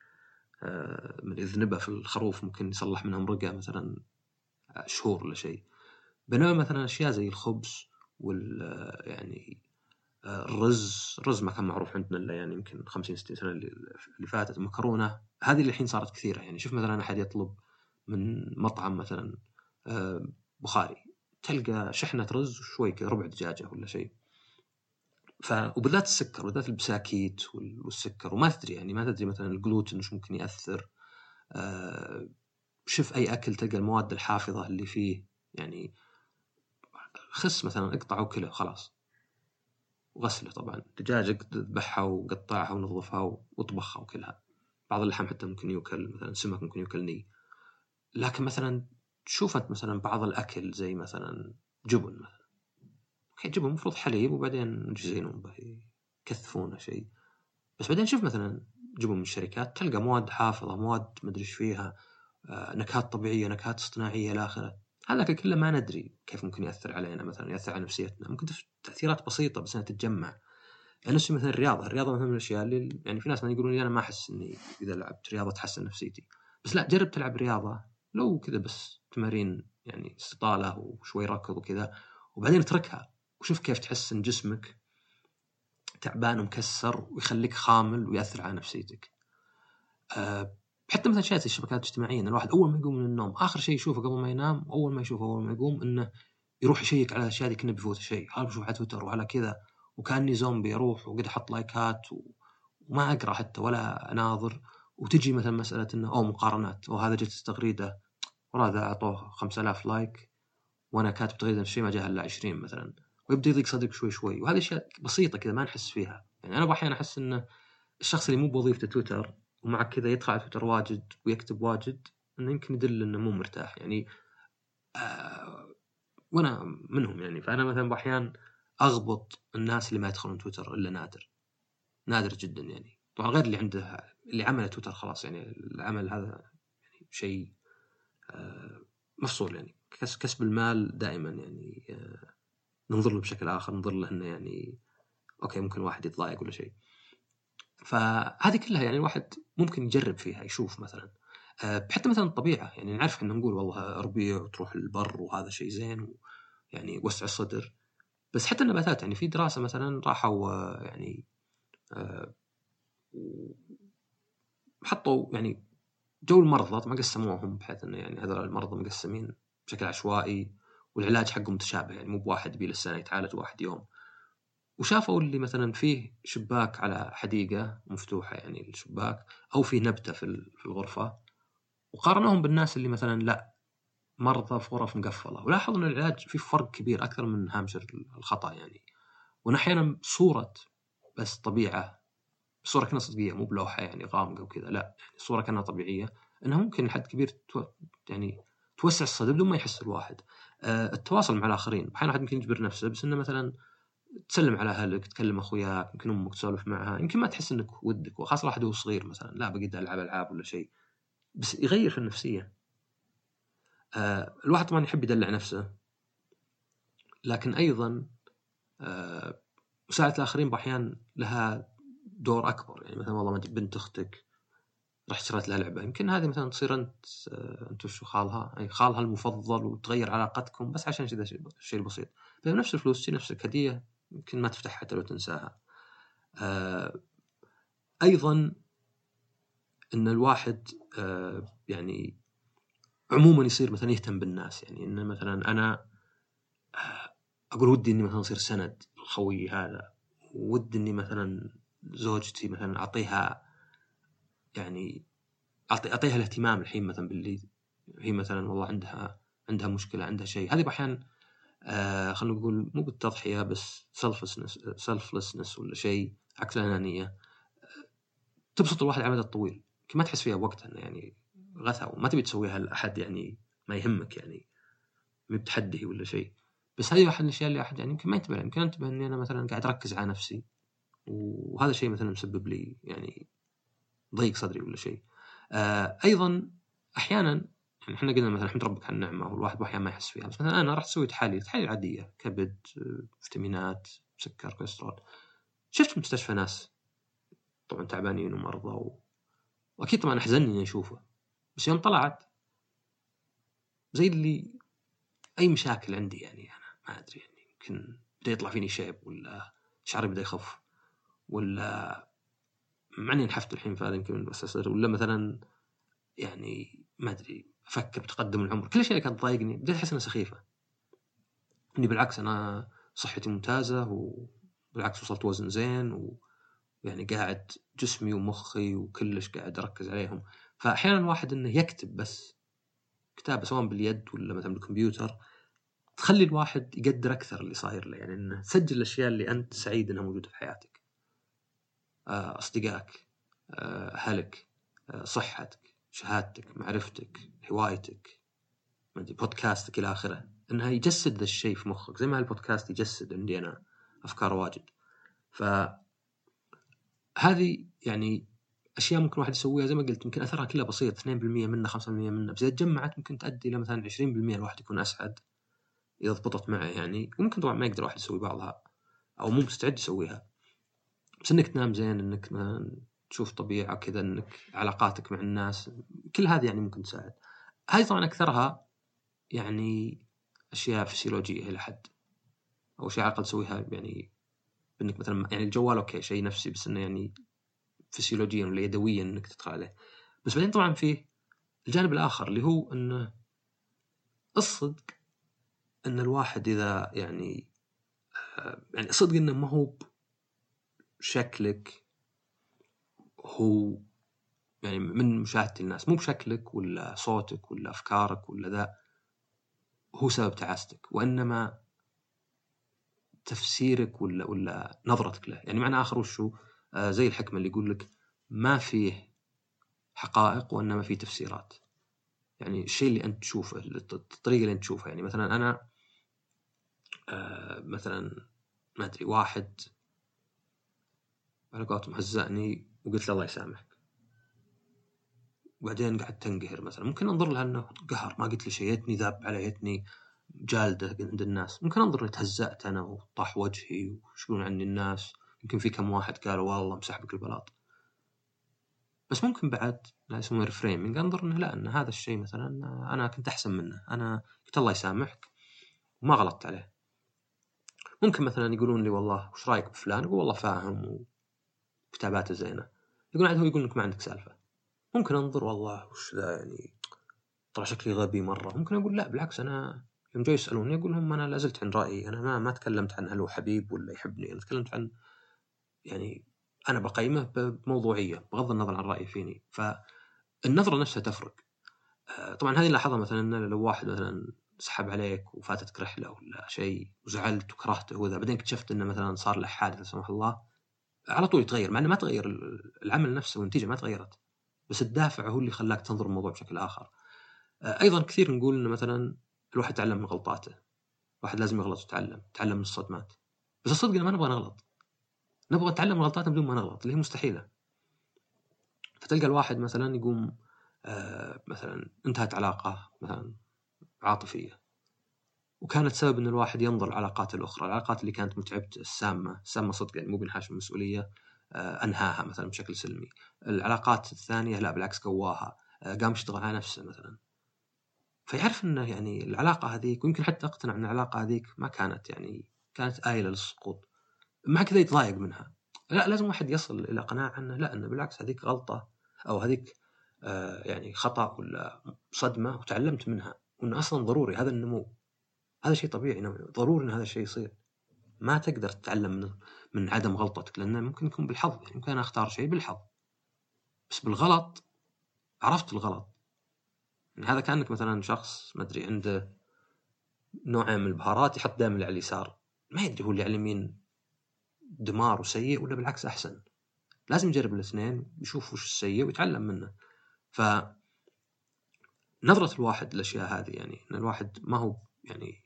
آه من اذنبه في الخروف ممكن يصلح منها مرقه مثلا شهور ولا شيء. بينما مثلا أشياء زي الخبز وال يعني الرز الرز ما كان معروف عندنا إلا يعني يمكن 50 60 سنة اللي فاتت المكرونه هذه اللي الحين صارت كثيرة. يعني شوف مثلا أحد يطلب من مطعم مثلا آه، بخاري تلقى شحنة رز وشوي كذا ربع دجاجة ولا شيء. ف وبالذات السكر وبالذات البساكيت والسكر. وما تدري يعني ما تدري مثلا الجلوتين إيش ممكن يأثر. آه، شوف أي أكل تلقى المواد الحافظة اللي فيه. يعني خس مثلا اقطع وكله خلاص. وغسله طبعا. دجاجة تذبحها وقطعها ونظفها واطبخها وكلها. بعض اللحم حتى ممكن يوكل مثلا سمك ممكن يوكل ني. لكن مثلا تشوف أنت مثلا بعض الأكل زي مثلا جبن مثلا. أوكي جبن المفروض حليب وبعدين يجزينون به يكثفونه شيء. بس بعدين شوف مثلا جبن من الشركات تلقى مواد حافظة مواد مدري إيش فيها آه، نكهات طبيعية نكهات اصطناعية إلى آخره. هذا كله ما ندري كيف ممكن يأثر علينا مثلا يأثر على نفسيتنا. ممكن تأثيرات بسيطة بس إنها تتجمع. يعني نفس مثلا الرياضة الرياضة مثلا من الأشياء اللي يعني في ناس ما يقولون لي أنا ما أحس إني إذا لعبت رياضة تحسن نفسيتي. بس لا جرب تلعب رياضة. لو كذا بس تمارين يعني استطالة وشوي ركض وكذا وبعدين اتركها وشوف كيف تحس ان جسمك. تعبان ومكسر ويخليك خامل ويأثر على نفسيتك. أه حتى مثلا زي الشبكات الاجتماعية إن الواحد أول ما يقوم من النوم آخر شيء يشوفه قبل ما ينام أول ما يشوفه أول ما يقوم إنه يروح يشيك على الاشياء دي كانه بيفوت شيء. هذا بشوف على تويتر وعلى كذا وكأني زومبي أروح وقد أحط لايكات و... وما أقرأ حتى ولا أناظر. وتجي مثلا مسألة إنه أو مقارنات أو هذا جت تغريدة ورا ذا أعطوه 5000 like وأنا كاتب تغريدة نفس الشيء ما جاها إلا 20 مثلا. ويبدأ يضيق صدرك شوي شوي وهذه أشياء بسيطة كذا ما نحس فيها. يعني أنا أحيانا أحس إنه الشخص اللي مو بوظيفته تويتر ومع كذا يدخل على تويتر واجد ويكتب واجد إنه يمكن يدل إنه مو مرتاح. يعني آه وأنا منهم يعني. فأنا مثلا بأحيان أغبط الناس اللي ما يدخلون تويتر إلا نادر. نادر جدا يعني. طبعا غير اللي عنده اللي عمل تويتر خلاص يعني. العمل هذا يعني شيء آه مفصول يعني. كسب المال دائما يعني آه ننظر له بشكل آخر ننظر له إنه يعني أوكي ممكن واحد يتضايق ولا شيء. فهذه كلها يعني الواحد ممكن يجرب فيها يشوف مثلا. آه، حتى مثلا الطبيعة يعني نعرف إحنا نقول والله ربيع وتروح البر وهذا شيء زين يعني وسع الصدر. بس حتى النباتات يعني في دراسة مثلا راحوا آه، يعني آه، حطوا يعني جو المرضى طبعا قسموهم بحيث إنه يعني هذول المرضى مقسمين بشكل عشوائي والعلاج حقه متشابه يعني مو بواحد بيه للسنه يتعالج واحد يوم. وشافوا اللي مثلا فيه شباك على حديقة مفتوحة يعني الشباك أو فيه نبتة في الغرفة وقارنوهم بالناس اللي مثلا لا مرضى في غرف مقفلة. ولاحظوا إن العلاج فيه فرق كبير أكثر من هامش الخطأ يعني. واحيانا صورة بس طبيعة صورة كأنها صدقيه مو بلوحة يعني غامقة وكذا لا يعني صورة كأنها طبيعية. إنها ممكن لحد كبير تو... يعني توسع الصدر بدون ما يحس الواحد. آه التواصل مع الآخرين. أحيانا واحد يمكن يجبر نفسه بس إنه مثلا تسلم على أهلك تكلم أخوياك يمكن أمك تسولف معها يمكن ما تحس إنك ودك وخاصة واحد هو صغير مثلا لا بقيت ألعب ألعاب ولا شيء بس يغير في النفسية. آه الواحد طبعا يحب يدلع نفسه لكن أيضا آه مساعده الاخرين باحيان لها دور أكبر يعني مثلا والله بنت أختك رحت شريت لها لعبة يمكن هذه مثلا تصير أنت آه، أنت وش خالها أي خالها المفضل وتغير علاقتكم بس عشان كذا الشيء البسيط بنفس الفلوس تجي نفسك هدية يمكن ما تفتحها حتى لو تنساها. آه أيضا إن الواحد آه يعني عموما يصير مثلا يهتم بالناس. يعني إن مثلا أنا آه، أقول ودي إني مثلا أصير سند لخويي هذا. ودي إني مثلا زوجتي مثلا أعطيها يعني أعطي أعطيها الاهتمام الحين مثلا باللي هي مثلا والله عندها عندها مشكلة عندها شيء. هذه أحيانا آه خلينا نقول مو بالتضحية بس سلفلسنس سلفلسنس ولا شيء عكس الأنانية. تبسط الواحد على المدى الطويل. ما تحس فيها بوقتها يعني غثى وما تبي تسويها لأحد يعني ما يهمك يعني ما بتحدي ولا شيء. بس هذه واحد الأشياء اللي أحد يعني يمكن ما ينتبه يمكن أنتبه إني أنا مثلا قاعد أركز على نفسي وهذا الشيء مثلا مسبب لي يعني ضيق صدري ولا شيء. آه أيضا أحيانا يعني إحنا قلنا مثلا احمد ربك على النعمة والواحد أحيانا ما يحس فيها بس مثلا أنا رحت سويت تحاليل تحاليل عادية كبد فيتامينات سكر كوليسترول. شفت في المستشفى ناس طبعا تعبانين ومرضى و... وأكيد طبعا أحزنني إني أشوفه بس يوم طلعت زي اللي أي مشاكل عندي يعني أنا ما أدري يعني يمكن بدأ يطلع فيني شيب ولا شعري بدأ يخف ولا مع إني انحفت الحين فهذا يمكن بس ولا مثلا يعني ما أدري أفكر بتقدم العمر. كل اللي كانت تضايقني بديت أحس إنها سخيفة. إني بالعكس أنا صحتي ممتازة وبالعكس وصلت وزن زين ويعني قاعد جسمي ومخي وكلش قاعد أركز عليهم. فاحيانا الواحد إنه يكتب بس كتابة سواء باليد ولا مثلا بالكمبيوتر تخلي الواحد يقدر أكثر اللي صاير له. يعني إنه تسجل الأشياء اللي أنت سعيد إنها موجودة في حياتك. آه، أصدقائك آه، أهلك آه، صحتك. شهادتك معرفتك هوايتك بودكاستك إلى آخره إنها يجسد ذا الشيء في مخك. زي ما البودكاست يجسد عندي أنا أفكار واجد. ف هذه يعني أشياء ممكن واحد يسويها زي ما قلت يمكن أثرها كلها بسيط 2% منه 5% منه. بس إذا تجمعت ممكن تؤدي إلى مثلا 20% الواحد يكون أسعد إذا ضبطت معه يعني. وممكن طبعا ما يقدر واحد يسوي بعضها أو مو مستعد يسويها. بس إنك تنام زين إنك مثلا تشوف طبيعة كذا إنك علاقاتك مع الناس كل هذه يعني ممكن تساعد. هذه طبعا أكثرها يعني أشياء فسيولوجية إلى حد أو شيء على الأقل تسويها يعني إنك مثلا يعني الجوال أوكي شيء نفسي بس إنه يعني فسيولوجيا ولا يدويا إنك تدخل عليه. بس بعدين طبعا فيه الجانب الآخر اللي هو إنه الصدق إن الواحد إذا يعني آه، يعني صدق إنه ما هو شكلك هو يعني من مشاهدة الناس مو بشكلك ولا صوتك ولا أفكارك ولا ذا هو سبب تعاستك وإنما تفسيرك ولا ولا نظرتك له. يعني معنى آخر وشو آه زي الحكمة اللي يقول لك ما فيه حقائق وإنما فيه تفسيرات. يعني الشيء اللي أنت تشوفه الطريقة اللي أنت تشوفها. يعني مثلا أنا آه مثلا ما أدري واحد على قولتهم هزأني وقلت له الله يسامحك. وبعدين قعدت تنقهر مثلا. ممكن أنظر لها إنه قهر ما قلت له شيء. يتني ذاب علي يتني جالدة عند الناس. ممكن أنظر اني تهزأت أنا وطاح وجهي وش يقولون عني الناس. يمكن في كم واحد قالوا والله مسح بك البلاط. بس ممكن بعد لا يسمونه ريفريمنج أنظر إنه لا إن هذا الشيء مثلا أنا كنت أحسن منه. أنا قلت الله يسامحك وما غلطت عليه. ممكن مثلا يقولون لي والله وش رأيك بفلان؟ أقول والله فاهم وكتاباته زينة. يقول عاد هو يقول انك ما عندك سالفة. ممكن أنظر والله وش ذا يعني طلع شكلي غبي مرة. ممكن أقول لا بالعكس أنا يوم جو يسألوني أقول لهم أنا لا زلت عن رأيي. أنا ما ما تكلمت عن هل هو حبيب ولا يحبني. أنا تكلمت عن يعني أنا بقيمه بموضوعية بغض النظر عن رأيي فيني. فالنظرة نفسها تفرق. آه، طبعا هذه لاحظها مثلا إن لو واحد مثلا سحب عليك وفاتتك رحله ولا شيء وزعلت وكرهته وذا بعدين اكتشفت إنه مثلا صار له حادث لا سمح الله على طول يتغير مع إنه ما تغير العمل نفسه والنتيجة ما تغيرت بس الدافع هو اللي خلاك تنظر الموضوع بشكل آخر. آه، أيضا كثير نقول إنه مثلا الواحد يتعلم من غلطاته الواحد لازم يغلط ويتعلم يتعلم من الصدمات. بس الصدق ما نبغى نغلط. نبغى نتعلم من غلطاتنا بدون ما نغلط اللي هي مستحيلة. فتلقى الواحد مثلا يقوم آه مثلا انتهت علاقة مثلا عاطفية. وكانت سبب إن الواحد ينظر العلاقات الأخرى، العلاقات اللي كانت متعبته السامة، السامة صدق يعني مو بنحاش المسؤوليه آه أنهاها مثلا بشكل سلمي، العلاقات الثانية لا بالعكس قواها، آه قام يشتغل على نفسه مثلا. فيعرف إنه يعني العلاقة هذيك ويمكن حتى أقتنع إن العلاقة هذيك ما كانت يعني كانت آيلة للسقوط. مع كذا يتضايق منها. لا لازم واحد يصل إلى قناعة إنه لا إنه بالعكس هذيك غلطة أو هذيك آه يعني خطأ ولا صدمة وتعلمت منها وإنه أصلا ضروري هذا النمو هذا شيء طبيعي ضروري إن هذا الشيء يصير. ما تقدر تتعلم من من عدم غلطتك لأنه ممكن يكون بالحظ يعني ممكن أنا أختار شيء بالحظ. بس بالغلط عرفت الغلط. يعني هذا كأنك مثلا شخص ما أدري عنده نوعين من البهارات يحط دائما اللي على اليسار. ما يدري هو اللي على اليمين دمار وسيء ولا بالعكس أحسن. لازم يجرب الاثنين ويشوف وش السيء ويتعلم منه. ف نظرة الواحد للأشياء هذه يعني أن الواحد ما هو يعني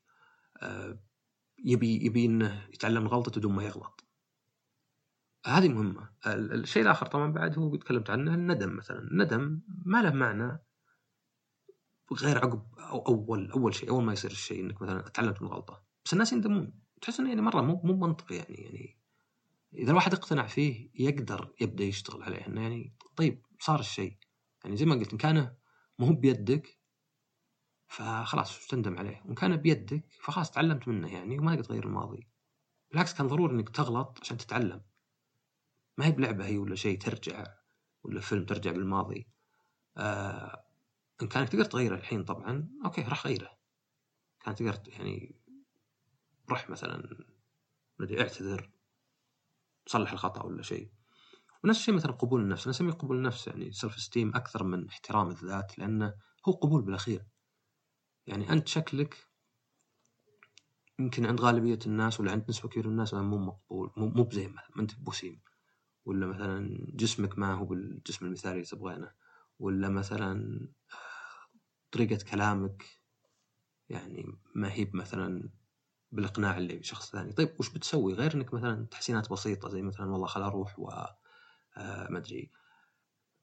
يبي يبي انه يتعلم غلطته بدون ما يغلط. هذه مهمة. الشيء الآخر طبعا بعد هو تكلمت عنه الندم مثلا. الندم ما له معنى غير عقب أو أول أول شيء أول ما يصير الشيء إنك مثلا تعلمت من غلطة. بس الناس يندمون. تحس إنه يعني مرة مو مو منطقي يعني يعني إذا الواحد اقتنع فيه يقدر يبدأ يشتغل عليه. إنه يعني طيب صار الشيء. يعني زي ما قلت إن كان مو بيدك فخلاص تندم عليه. وإن كان بيدك فخلاص تعلمت منه يعني وما تقدر تغير الماضي. بالعكس كان ضروري إنك تغلط عشان تتعلم. ما هي بلعبة هي ولا شيء ترجع ولا فيلم ترجع بالماضي. آه إن كانك تقدر تغيره الحين طبعا okay راح غيره كان تقدر يعني روح مثلا بدي اعتذر صلح الخطأ ولا شيء. ونفس الشيء مثلا قبول النفس. أنا أسميه قبول النفس يعني self-esteem أكثر من احترام الذات لأنه هو قبول بالأخير. يعني أنت شكلك يمكن عند غالبية الناس ولا عند نسبة كبيرة من الناس مو مقبول مو مو بزين مثلا ما أنت بوسيم. ولا مثلا جسمك ما هو بالجسم المثالي اللي تبغينه. ولا مثلا طريقة كلامك يعني ما هي مثلا بالإقناع اللي شخص ثاني. طيب وش بتسوي؟ غير إنك مثلا تحسينات بسيطة زي مثلا والله خل أروح و آه، ما أدري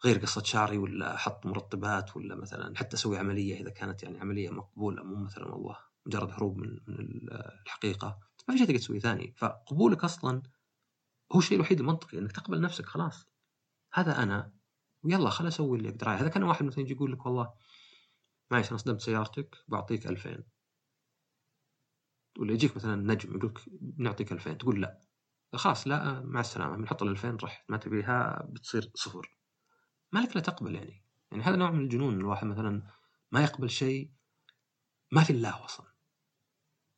غير قصة شعري ولا أحط مرطبات ولا مثلا حتى أسوي عملية إذا كانت يعني عملية مقبولة مو مثلا والله مجرد هروب من من الحقيقة. ما في شيء تقدر تسويه ثاني. فقبولك أصلا هو الشيء الوحيد المنطقي إنك تقبل نفسك خلاص. هذا أنا ويلا خل أسوي اللي أقدر. هذا كان واحد مثلا يجي يقول لك والله معلش أنا صدمت سيارتك بعطيك 2000 ولا يجيك مثلا نجم يقول لك بنعطيك 2000 تقول لا. خلاص لا مع السلامة. بنحط ال 2000 رحت. ما تبيها بتصير صفر. ما لك لا تقبل يعني. يعني هذا نوع من الجنون الواحد مثلا ما يقبل شيء ما في الله أصلا.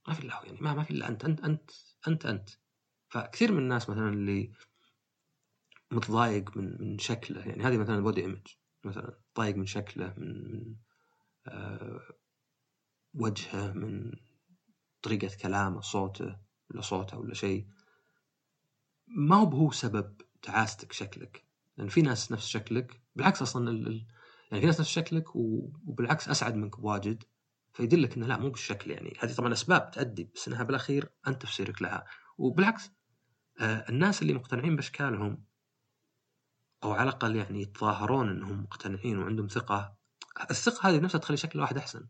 ما في الله يعني ما ما في الا أنت أنت أنت أنت أنت. فكثير من الناس مثلا اللي متضايق من من شكله يعني هذه مثلا بودي ايمج مثلا ضايق من شكله من من آه وجهه من طريقة كلامه صوته ولا صوته ولا شيء. ما هو هو سبب تعاستك شكلك. لأن في ناس نفس شكلك بالعكس أصلا ال... يعني في ناس نفس شكلك وبالعكس أسعد منك بواجد فيدلك إنه لا مو بالشكل يعني. هذه طبعا أسباب تؤدي بس إنها بالأخير أنت تفسيرك لها. وبالعكس آه الناس اللي مقتنعين بأشكالهم أو على الأقل يعني يتظاهرون إنهم مقتنعين وعندهم ثقة الثقة هذه نفسها تخلي شكل الواحد أحسن.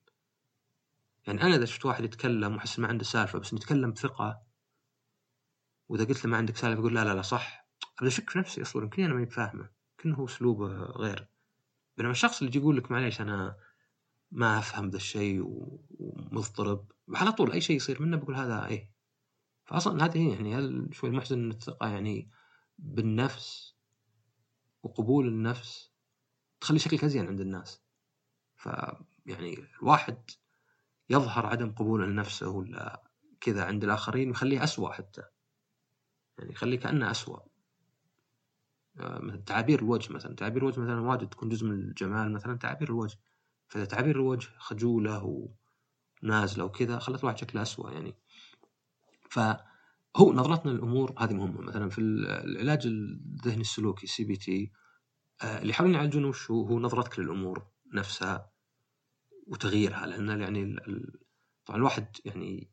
يعني أنا إذا شفت واحد يتكلم وحس ما عنده سالفة بس يتكلم بثقة وإذا قلت له ما عندك سالفة يقول لا لا لا صح. ابدا اشك في نفسي أصلا يمكن أنا ماني فاهمه يمكن هو أسلوبه غير. بينما الشخص اللي يجي يقول لك معليش أنا ما أفهم ذا الشيء ومضطرب على طول أي شيء يصير منه بقول هذا إيه. فاصلا هذه يعني هل شوي المحزن ان الثقه يعني بالنفس وقبول النفس تخلي شكلك أزين عند الناس. ف يعني الواحد يظهر عدم قبوله لنفسه ولا كذا عند الآخرين ويخليه اسوء حتى. يعني يخليه كأنه اسوء آه، تعابير الوجه مثلا. تعابير الوجه مثلا واجد تكون جزء من الجمال مثلا تعابير الوجه. فإذا تعابير الوجه خجولة ونازلة وكذا خلت الواحد شكله اسوء يعني. فهو نظرتنا للأمور هذه مهمة. مثلا في العلاج الذهني السلوكي CBT اللي يحاولون يعالجونه وش هو؟ هو نظرتك للأمور نفسها وتغييرها. لأن يعني طبعا الواحد يعني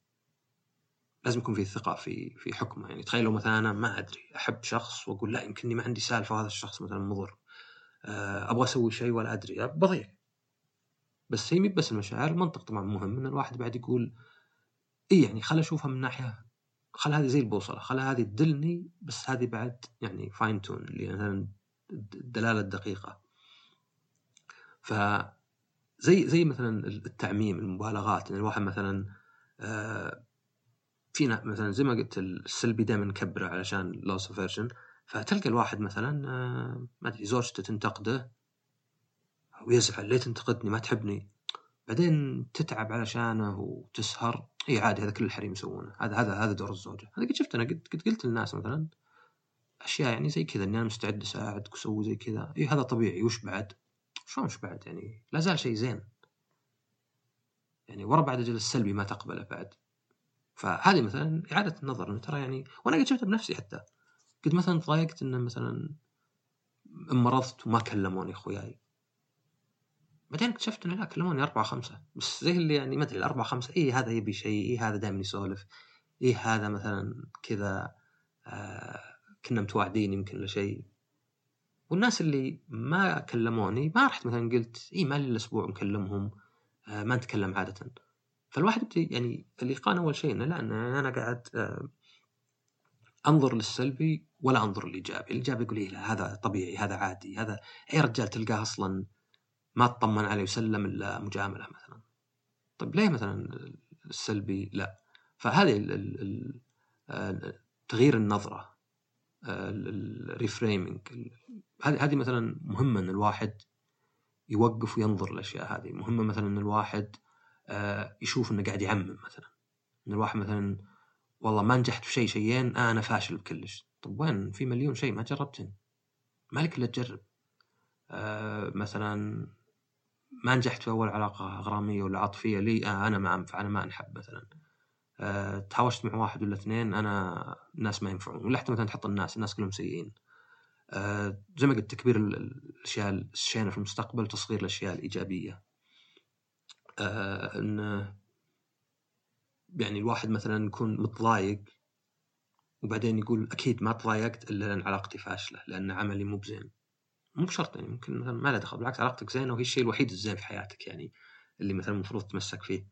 لازم يكون في ثقة في في حكمه. يعني تخيل لو مثلا أنا ما أدري أحب شخص وأقول لا يمكنني ما عندي سالفة وهذا الشخص مثلا مضر. آه، أبغى أسوي شيء ولا أدري. بضيع. بس هي مي بس المشاعر المنطق طبعا مهم إن الواحد بعد يقول اي يعني خل أشوفها من ناحية خل هذه زي البوصلة خل هذه تدلني بس هذه بعد يعني fine tune اللي مثلا الدلالة الدقيقة. ف زي زي مثلا التعميم المبالغات. يعني الواحد مثلا آه فينا مثلا زي ما قلت السلبي دائما نكبره علشان لوس فيرجن فتلقى الواحد مثلا آه ما أدري زوجته تنتقده ويزعل ليه تنتقدني؟ ما تحبني. بعدين تتعب علشانه وتسهر. إي عادي هذا كل الحريم يسوونه. هذا هذا هذا دور الزوجة. هذا قد شفت أنا قد قد قلت للناس مثلا أشياء يعني زي كذا إني أنا مستعد أساعدك وأسوي زي كذا. إي هذا طبيعي وش بعد؟ شلون وش بعد؟ يعني لا زال شيء زين. يعني ورا بعد أجل السلبي ما تقبله بعد. فهذه مثلا إعادة النظر إنه ترى يعني وأنا قد شفتها بنفسي حتى. قد مثلا تضايقت إنه مثلا مرضت وما كلموني أخوياي. بعدين اكتشفت إنه لا كلموني أربعة خمسة. بس زي اللي يعني ما أدري الأربعة خمسة اي هذا يبي شيء اي هذا دائما يسولف اي هذا مثلا كذا آه كنا متواعدين يمكن لشيء والناس اللي ما كلموني ما رحت مثلا قلت اي ما لي الأسبوع نكلمهم آه ما نتكلم عادة. فالواحد يعني اللي قان أول شيء إنه لا أنا, أنا قاعد آه أنظر للسلبي ولا أنظر للإيجابي، الإيجابي يقول إيه لا هذا طبيعي هذا عادي هذا أي رجال تلقاه أصلا ما تطمن عليه وسلم إلا مجاملة مثلا. طيب ليه مثلا السلبي لا؟ فهذه آه، تغيير النظرة الريفريمينج هذه مثلا مهمة إن الواحد يوقف وينظر الأشياء هذه مهمة مثلا إن الواحد آه، يشوف إنه قاعد يعمم مثلا. إن الواحد مثلا والله ما نجحت في شيء شيئين آه أنا فاشل بكلش. طب وين؟ في مليون شيء ما جربتن ما لك إلا تجرب. آه مثلا ما نجحت في أول علاقة غرامية ولا عاطفية لي آه أنا ما أنفع أنا ما أنحب مثلا. آه تهاوشت مع واحد ولا اثنين أنا الناس ما ينفعون. ولا حتى مثلا تحط الناس الناس كلهم سيئين. آه زي ما قلت تكبير الأشياء الشينة في المستقبل وتصغير الأشياء الإيجابية. آه انه يعني الواحد مثلا يكون متضايق وبعدين يقول أكيد ما تضايقت إلا لأن علاقتي فاشلة لأن عملي مو بزين. مو بشرط يعني ممكن مثلا ما له دخل بالعكس علاقتك زينة وهي الشيء الوحيد الزين في حياتك يعني اللي مثلا المفروض تتمسك فيه.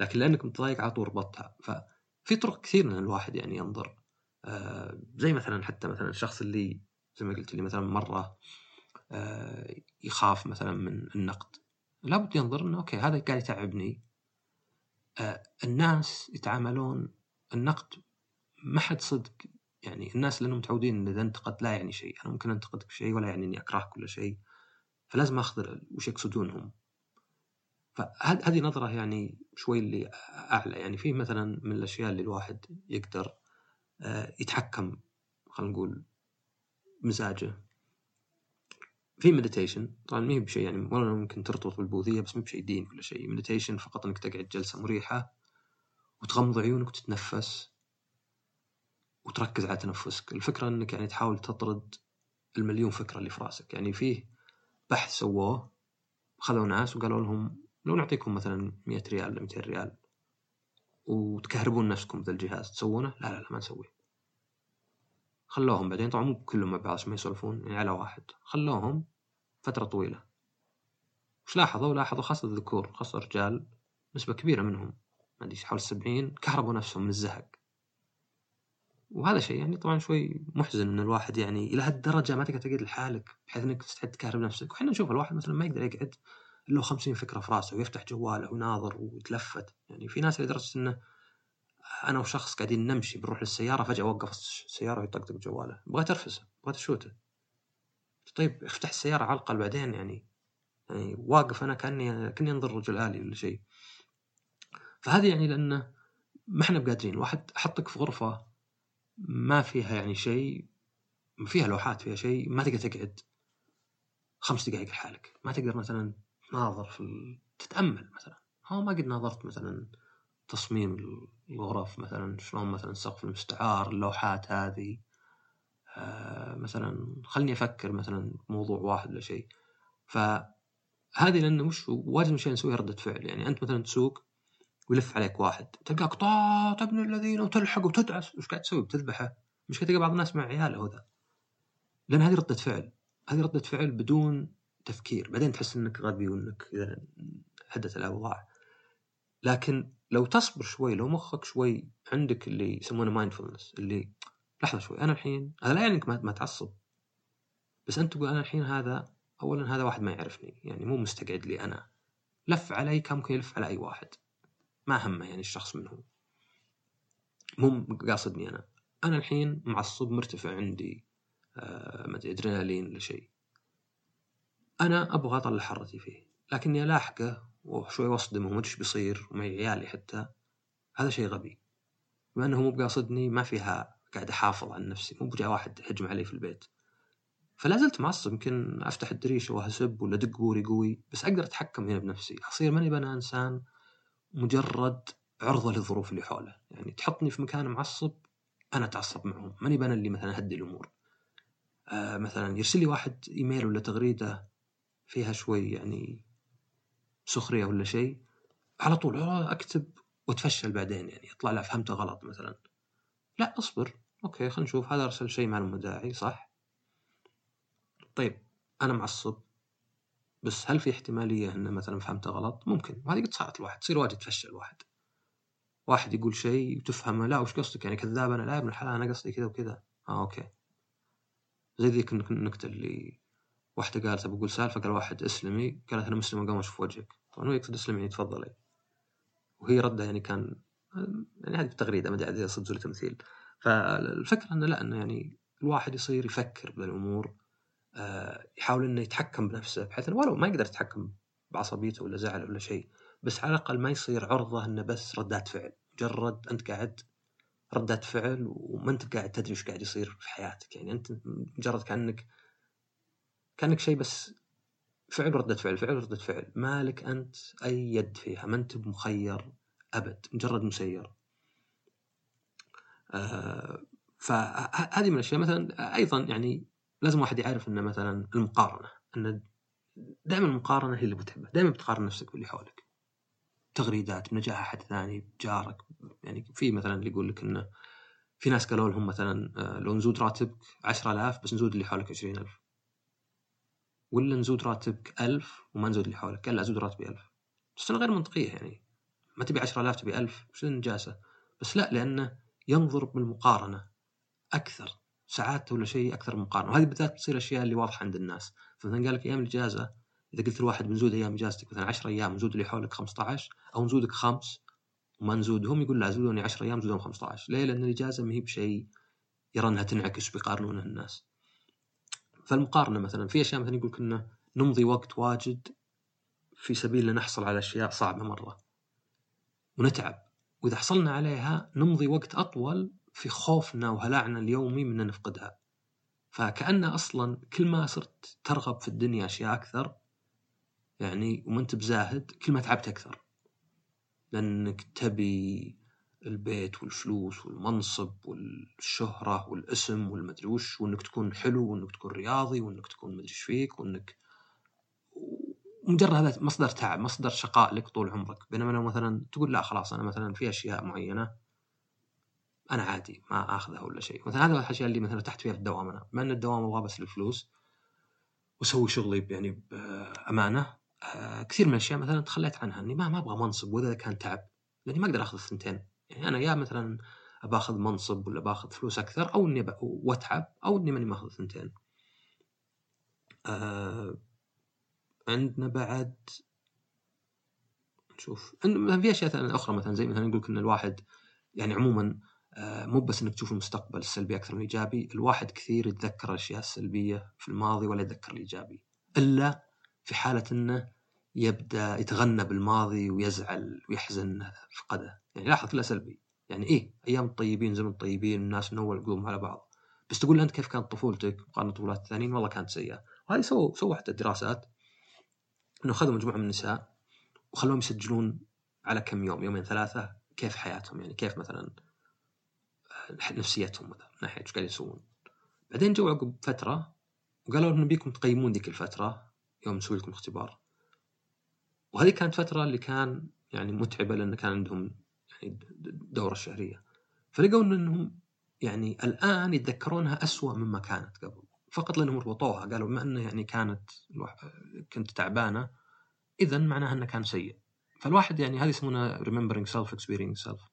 لكن لأنك متضايق على طول ربطتها. ففي طرق كثير إن الواحد يعني ينظر. آه زي مثلا حتى مثلا الشخص اللي زي ما قلت لي مثلا مرة آه يخاف مثلا من النقد. لابد ينظر انه أوكي هذا قاعد يتعبني. آه الناس يتعاملون النقد ما حد صدق. يعني الناس لأنهم متعودين إن إذا انتقد لا يعني شيء. أنا ممكن أنتقدك في شيء ولا يعني إني أكرهك ولا شيء. فلازم أخذ وش يقصدونهم. فهذه نظرة يعني شوي اللي أعلى. يعني في مثلا من الأشياء اللي الواحد يقدر آه، يتحكم خلينا نقول مزاجه. في meditation طبعا ما هي بشيء يعني ولا ممكن ترتبط بالبوذية بس مو بشيء ديني ولا شيء. meditation فقط إنك تقعد جلسة مريحة وتغمض عيونك وتتنفس وتركز على تنفسك. الفكرة إنك يعني تحاول تطرد المليون فكرة اللي في رأسك. يعني فيه بحث سووه خذوا ناس وقالوا لهم لو نعطيكم مثلا 100 ريال ولا 200 ريال وتكهربون نفسكم بذا الجهاز تسوونه؟ لا لا لا ما نسويه. خلوهم بعدين. طبعا مو كلهم مع بعض ما يسولفون يعني على واحد. خلوهم فترة طويلة. وش لاحظوا؟ لاحظوا خاصة الذكور خاصة الرجال نسبة كبيرة منهم. ما أدري حول السبعين كهربوا نفسهم من الزهق. وهذا شيء يعني طبعا شوي محزن إن الواحد يعني إلى هالدرجة ما تقدر تقعد لحالك بحيث إنك تستعد تكهرب نفسك. وحنا نشوف الواحد مثلا ما يقدر يقعد له 50 فكرة في راسه ويفتح جواله ويناظر ويتلفت. يعني في ناس لدرجة إنه أنا وشخص قاعدين نمشي بنروح للسيارة فجأة وقف السيارة ويطقطق جواله. بغيت ارفسه بغيت اشوته طيب افتح السياره على الاقل بعدين يعني يعني واقف أنا كأني كأني أنظر رجل آلي ولا شيء. فهذه يعني لأنه ما إحنا بقادرين. واحد احطك في غرفة ما فيها يعني شيء فيها لوحات فيها شيء ما تقدر تقعد خمس دقائق لحالك. ما تقدر مثلا تناظر في ال... تتأمل مثلا. ها ما قد ناظرت مثلا تصميم الغرف مثلا شلون مثلا السقف المستعار اللوحات هذه. مثلا خلني أفكر مثلا موضوع واحد ولا شيء. فهذه لأنه وش واجد من شيء نسويها ردة فعل. يعني أنت مثلا تسوق ويلف عليك واحد تلقاك طاط ابن الذين وتلحق وتدعس. وش قاعد تسوي؟ بتذبحه. مش تلقى بعض الناس مع عياله هذا لأن هذه ردة فعل. هذه ردة فعل بدون تفكير. بعدين تحس إنك غبي وإنك إذا هدت الأوضاع. لكن لو تصبر شوي لو مخك شوي عندك اللي يسمونه مايندفولنس اللي لحظة شوي أنا الحين هذا لا يعني إنك ما تعصب. بس أنت تقول أنا الحين هذا اولا هذا واحد ما يعرفني يعني مو مستقعد لي أنا. لف علي كان ممكن يلف على أي واحد. ما همه يعني الشخص من هو. مو قاصدني أنا. أنا الحين معصب مرتفع عندي آه ما أدري ادرينالين ولا شيء. أنا أبغى أطلع حرتي فيه. لكني ألاحقه وشوي وأصدمه وما إيش بيصير ومعي عيالي حتى. هذا شيء غبي. بما إنه مو بقاصدني ما فيها قاعد أحافظ عن نفسي مو بجاء واحد هجم علي في البيت. فلا زلت معصب يمكن أفتح الدريشه وأهسب ولا أدق بوري قوي بس أقدر أتحكم هنا بنفسي. أصير ماني بنا إنسان مجرد عرضة للظروف اللي حوله. يعني تحطني في مكان معصب أنا أتعصب معهم. ماني بنا اللي مثلا أهدي الأمور. آه مثلا يرسل لي واحد إيميل ولا تغريدة فيها شوي يعني سخرية ولا شيء على طول أكتب وتفشل بعدين يعني يطلع لا فهمته غلط مثلا. لا اصبر. okay خلينا نشوف. هذا أرسل شيء ما له داعي صح؟ طيب أنا معصب. بس هل في احتمالية انه مثلا فهمته غلط؟ ممكن. وهذه قد صارت الواحد. تصير واجد تفشل واحد واحد يقول شيء وتفهمه لا وش قصدك؟ يعني كذاب أنا لا يا ابن الحلال أنا قصدي كذا وكذا. آه okay. زي ذيك النكتة اللي واحدة قالت بقول سالفه قال واحد اسلمي. قالت أنا مسلم قام أشوف وجهك. طبعا هو يقصد اسلمي يعني تفضلي. وهي ردها يعني كان يعني هذه بتغريده ما ادري صدق ولا تمثيل. فالفكرة إنه لا إنه يعني الواحد يصير يفكر بالأمور آه، يحاول إنه يتحكم بنفسه بحيث إنه ولو ما يقدر يتحكم بعصبيته ولا زعل ولا شيء بس على الأقل ما يصير عرضة إنه بس ردات فعل. مجرد أنت قاعد ردات فعل وما أنت قاعد تدري وش قاعد يصير في حياتك. يعني أنت مجرد كأنك كأنك شيء بس فعل ردة فعل فعل ردة فعل. مالك أنت أي يد فيها ما أنت مخير. أبد مجرد مسير. آه فهذه من الأشياء. مثلا أيضا يعني لازم واحد يعرف ان مثلا المقارنة إن دائما المقارنة هي اللي متعبه دائما بتقارن نفسك باللي حولك. تغريدات بنجاح أحد ثاني بجارك. يعني في مثلا اللي يقول لك انه في ناس قالوا لهم مثلا آه، لو نزود راتبك 10000 بس نزود اللي حولك 20000 ولا نزود راتبك 1000 وما نزود اللي حولك قال لا زود راتبي 1000 بس غير منطقية يعني. ما تبي 10000 تبي 1000 وش النجاسه بس لا لأنه ينظر بالمقارنة أكثر ساعات ولا شيء أكثر من مقارنة. وهذه بالذات تصير أشياء اللي واضحة عند الناس. فمثلا قال لك أيام الإجازة إذا قلت لواحد بنزود أيام إجازتك مثلا 10 أيام نزود اللي حولك 15 أو نزودك خمس وما نزودهم يقول لا زودوني 10 أيام زودهم 15 ليه؟ لأن الإجازة ما هي بشيء يرى أنها تنعكس بيقارنونها الناس. فالمقارنة مثلا في أشياء مثلا يقول كنا نمضي وقت واجد في سبيل نحصل على أشياء صعبة مرة. ونتعب. وإذا حصلنا عليها نمضي وقت أطول في خوفنا وهلعنا اليومي من نفقدها. فكأن أصلا كل ما صرت ترغب في الدنيا أشياء أكثر يعني وما أنت بزاهد كل ما تعبت أكثر. لأنك تبي البيت والفلوس والمنصب والشهرة والاسم والمدري وش وإنك تكون حلو وإنك تكون رياضي وإنك تكون مدري فيك وإنك مجرد مصدر تعب مصدر شقاء لك طول عمرك. بينما لو مثلا تقول لا خلاص أنا مثلا في أشياء معينة أنا عادي ما آخذها ولا شيء. مثلا هذا الأشياء اللي مثلا ارتحت فيها في الدوام أنا. مع إن الدوام أبغى بس للفلوس وأسوي شغلي يعني بأمانة آه، كثير من الأشياء مثلا تخليت عنها. إني ما أبغى منصب وإذا كان تعب لأني ما أقدر أخذ الثنتين يعني أنا يا مثلا باخذ منصب ولا باخذ فلوس أكثر أو إني وأتعب أو إني ماني ماخذ الثنتين. آه عندنا بعد تشوف إن في أشياء أخرى مثلا زي مثلا يقول إن الواحد يعني عموما آه، مو بس إنك تشوف المستقبل السلبي أكثر من الايجابي، الواحد كثير يتذكر الأشياء السلبية في الماضي ولا يتذكر الإيجابي، إلا في حالة إنه يبدأ يتغنى بالماضي ويزعل ويحزن فقده، يعني لاحظ كله سلبي، يعني إيه أيام الطيبين زمن الطيبين الناس من اول قلوبهم على بعض، بس تقول أنت كيف كانت طفولتك؟ مقارنة بطفولات الثانيين؟ والله كانت سيئة، وهذه سووا سووا حتى دراسات إنه أخذوا مجموعة من النساء وخلوهم يسجلون على كم يوم يومين ثلاثة كيف حياتهم؟ يعني كيف مثلا نفسيتهم مثلا من ناحية إيش قاعد يسوون؟ بعدين جو عقب فترة وقالوا لهم نبيكم تقيمون ذيك الفترة يوم نسوي لكم اختبار. وهذه كانت فترة اللي كان يعني متعبة لأن كان عندهم يعني دورة شهرية. فلقوا إنهم يعني الآن يتذكرونها أسوأ مما كانت قبل. فقط لأنهم ربطوها قالوا بما أنه يعني كانت كنت تعبانة اذا معناها أنه كان سيء. فالواحد يعني هذه يسمونها remembering self experiencing self.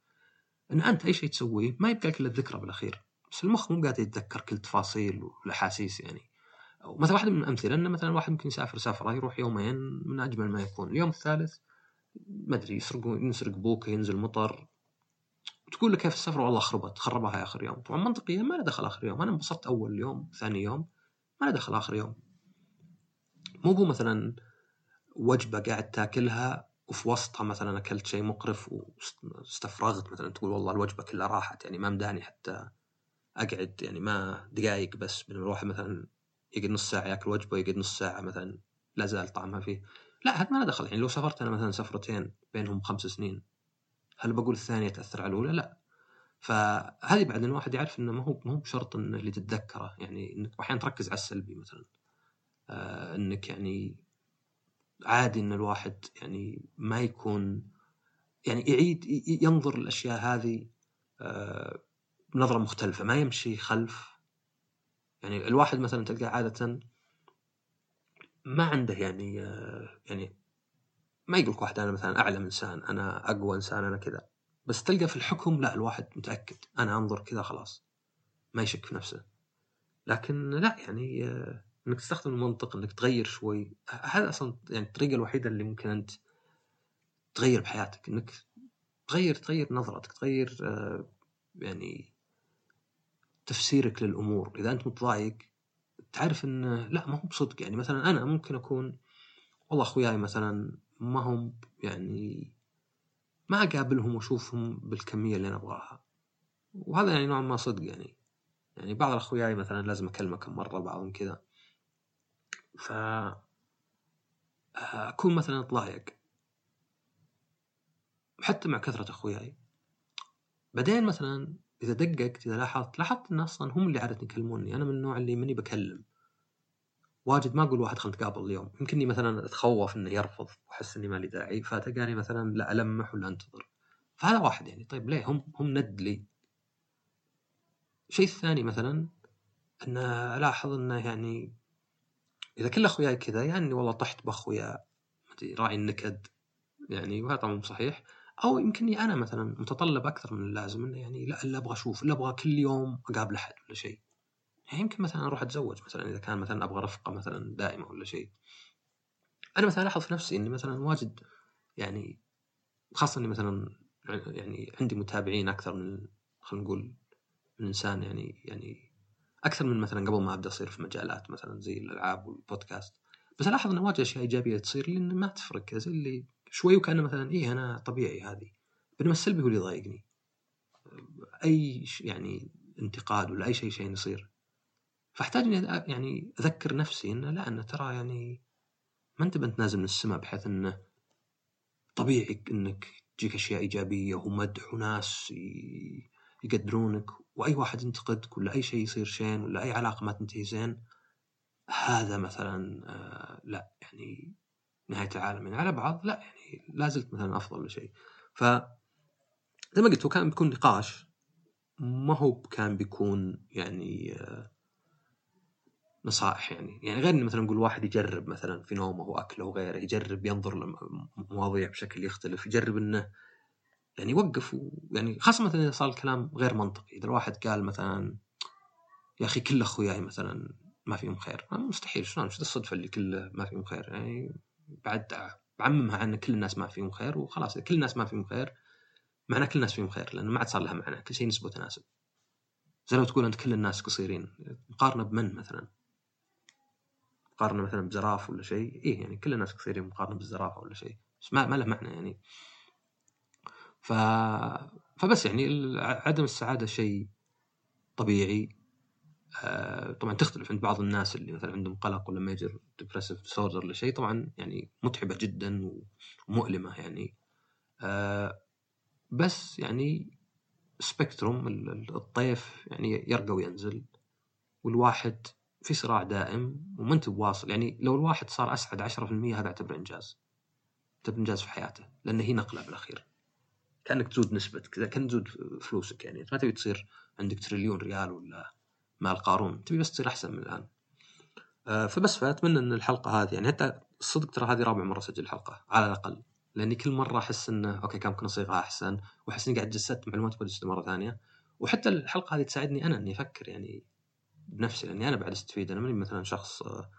إن أنت أي شيء تسويه ما يبقى لك إلا الذكرى بالأخير بس المخ مو قاعد يتذكر كل تفاصيل والأحاسيس يعني. مثلا واحدة من الأمثلة انه مثلا واحد ممكن يسافر سفرة يروح يومين من أجمل ما يكون اليوم الثالث ما أدري يسرق ينسرق بوكه ينزل مطر تقول له كيف السفره والله خربت خربها اخر يوم طبعا منطقيا ما له دخل آخر يوم أنا انبسطت أول يوم ثاني يوم ما له دخل آخر يوم مو هو مثلا وجبة قاعد تاكلها وفي وسطها مثلا أكلت شيء مقرف واستفرغت مثلا تقول والله الوجبة كلها راحت يعني ما مداني حتى أقعد يعني ما دقائق بس. بينما الواحد مثلا يقعد نص ساعة ياكل وجبة ويقعد نص ساعة مثلا لا زال طعمها فيه. لا هذا ما له دخل. يعني لو سافرت أنا مثلا سفرتين بينهم خمس سنين هل بقول الثانية تأثر على الأولى؟ لا. فهذه بعد الواحد يعرف إنه ما هو ما هو بشرط انه اللي تتذكره يعني إنك أحيانا تركز على السلبي مثلا. آه إنك يعني عادي إن الواحد يعني ما يكون يعني يعيد ينظر الاشياء هذه آه، بنظره مختلفة ما يمشي خلف. يعني الواحد مثلا تلقاه عادة ما عنده يعني آه، يعني ما يقول واحد أنا مثلا اعلم انسان أنا أقوى انسان أنا كذا. بس تلقى في الحكم لا الواحد متأكد. أنا أنظر كذا خلاص. ما يشك في نفسه. لكن لا يعني آه، إنك تستخدم المنطق إنك تغير شوي. هذا أصلا يعني الطريقة الوحيدة اللي ممكن أنت تغير بحياتك. إنك تغير تغير نظرتك تغير آه، يعني تفسيرك للأمور. إذا أنت متضايق تعرف إن لا ما هو بصدق. يعني مثلا أنا ممكن أكون والله أخوياي مثلا ما هم يعني ما أقابلهم وأشوفهم بالكمية اللي أنا أبغاها. وهذا يعني نوعا ما صدق يعني. يعني بعض اخوياي مثلا لازم اكلمه كم مرة بعضهم كذا. ف أكون مثلا اتضايق حتى مع كثرة أخوياي. بعدين مثلا إذا دققت إذا لاحظت لاحظت إن أصلا هم اللي عاده يكلموني. أنا من النوع اللي ماني بكلم. واجد ما أقول واحد خلينا نتقابل اليوم. يمكنني مثلا أتخوف إنه يرفض وأحس إني ما لي داعي فتلقاني مثلا لا ألمح ولا أنتظر. فهذا واحد يعني. طيب ليه؟ هم هم ند لي. الشيء الثاني مثلا إن ألاحظ إنه يعني إذا كل أخوياي كذا يعني والله طحت بأخويا راعي النكد يعني وهذا طبعا صحيح. أو يمكنني أنا مثلا متطلب أكثر من اللازم إنه يعني لا الا أبغى أشوف الا أبغى كل يوم أقابل أحد ولا شيء. يعني يمكن مثلا أروح أتزوج مثلا إذا كان مثلا أبغى رفقة مثلا دائمة ولا شيء. أنا مثلا ألاحظ في نفسي إني مثلا واجد يعني خاصة إني مثلا يعني عندي متابعين أكثر من خلينا نقول من إنسان يعني يعني أكثر من مثلا قبل ما أبدأ أصير في مجالات مثلا زي الألعاب والبودكاست. بس ألاحظ إن واجد أشياء إيجابية تصير لي ما تفرق زي اللي شوي وكأنه مثلا إيه أنا طبيعي هذه. بينما السلبي هو اللي يضايقني. أي يعني انتقاد ولا أي شيء شيء يصير. فاحتاج إني يعني أذكر نفسي إنه لا إنه ترى يعني ما أنت بنت نازل من السماء بحيث إنه طبيعي إنك تجيك أشياء إيجابية ومدح وناس يقدرونك وأي واحد ينتقدك ولا أي شيء يصير شين ولا أي علاقة ما تنتهي زين هذا مثلا آه لا يعني نهاية العالم. يعني على بعض لا يعني لا زلت مثلا أفضل شيء. ف زي ما قلت هو كان بيكون نقاش ما هو كان بيكون يعني آه نصائح يعني. يعني غير مثلا نقول واحد يجرب مثلا في نومه واكله وغيره يجرب ينظر لمواضيع بشكل يختلف يجرب إنه يعني يوقف يعني خاصة مثلا إذا صار الكلام غير منطقي. إذا الواحد قال مثلا يا أخي كل أخوياي مثلا ما فيهم خير. مستحيل. شلون؟ شو الصدفة اللي كله ما فيهم خير؟ يعني بعد بعممها عن كل الناس ما فيهم خير وخلاص. كل الناس ما فيهم خير معناه كل الناس فيهم خير لأنه ما عاد صار لها معنى. كل شيء نسبة وتناسب. زي لو تقول أنت كل الناس قصيرين. مقارنه بمن مثلا؟ مقارنة مثلا بزراف ولا شيء. إيه يعني كل الناس قصيرين مقارنة بالزرافه ولا شيء. بس ما, ما له معنى يعني. ف... فبس يعني عدم السعادة شيء طبيعي. آه، طبعا تختلف عند بعض الناس اللي مثلا عندهم قلق ولا major depressive disorder ولا شيء. طبعا يعني متعبة جدا ومؤلمة يعني. آه، بس يعني spectrum الطيف يعني يرقى وينزل. والواحد في صراع دائم وما انت بواصل. يعني لو الواحد صار أسعد 10% هذا اعتبره إنجاز. اعتبره إنجاز في حياته لأن هي نقلة بالأخير. كأنك تزود نسبتك كان تزود فلوسك يعني ما تبي تصير عندك تريليون ريال ولا مال قارون تبي بس تصير أحسن من الآن. آه، فبس فأتمنى إن الحلقة هذه يعني حتى الصدق ترى هذه رابع مرة اسجل الحلقة على الأقل. لأني كل مرة أحس إنه أوكي كان ممكن اصيغها أحسن وأحس إني قاعد جسدت معلومات مرة ثانية. وحتى الحلقة هذه تساعدني أنا إني أفكر يعني بنفسي لأني أنا بعد استفيد أنا ماني مثلا شخص آه،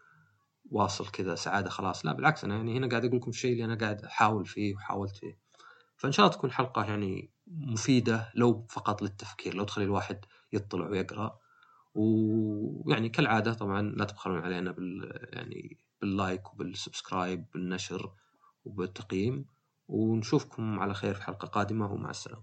واصل كذا سعادة خلاص لا بالعكس أنا يعني هنا قاعد أقول لكم الشيء اللي أنا قاعد أحاول فيه وحاولت فيه. فإن شاء الله تكون حلقة يعني مفيدة لو فقط للتفكير لو تخلي الواحد يطلع ويقرأ. ويعني كالعادة طبعا لا تبخلون علينا بال يعني بال like وبال subscribe بالنشر وبالتقييم. ونشوفكم على خير في حلقة قادمة ومع السلامة.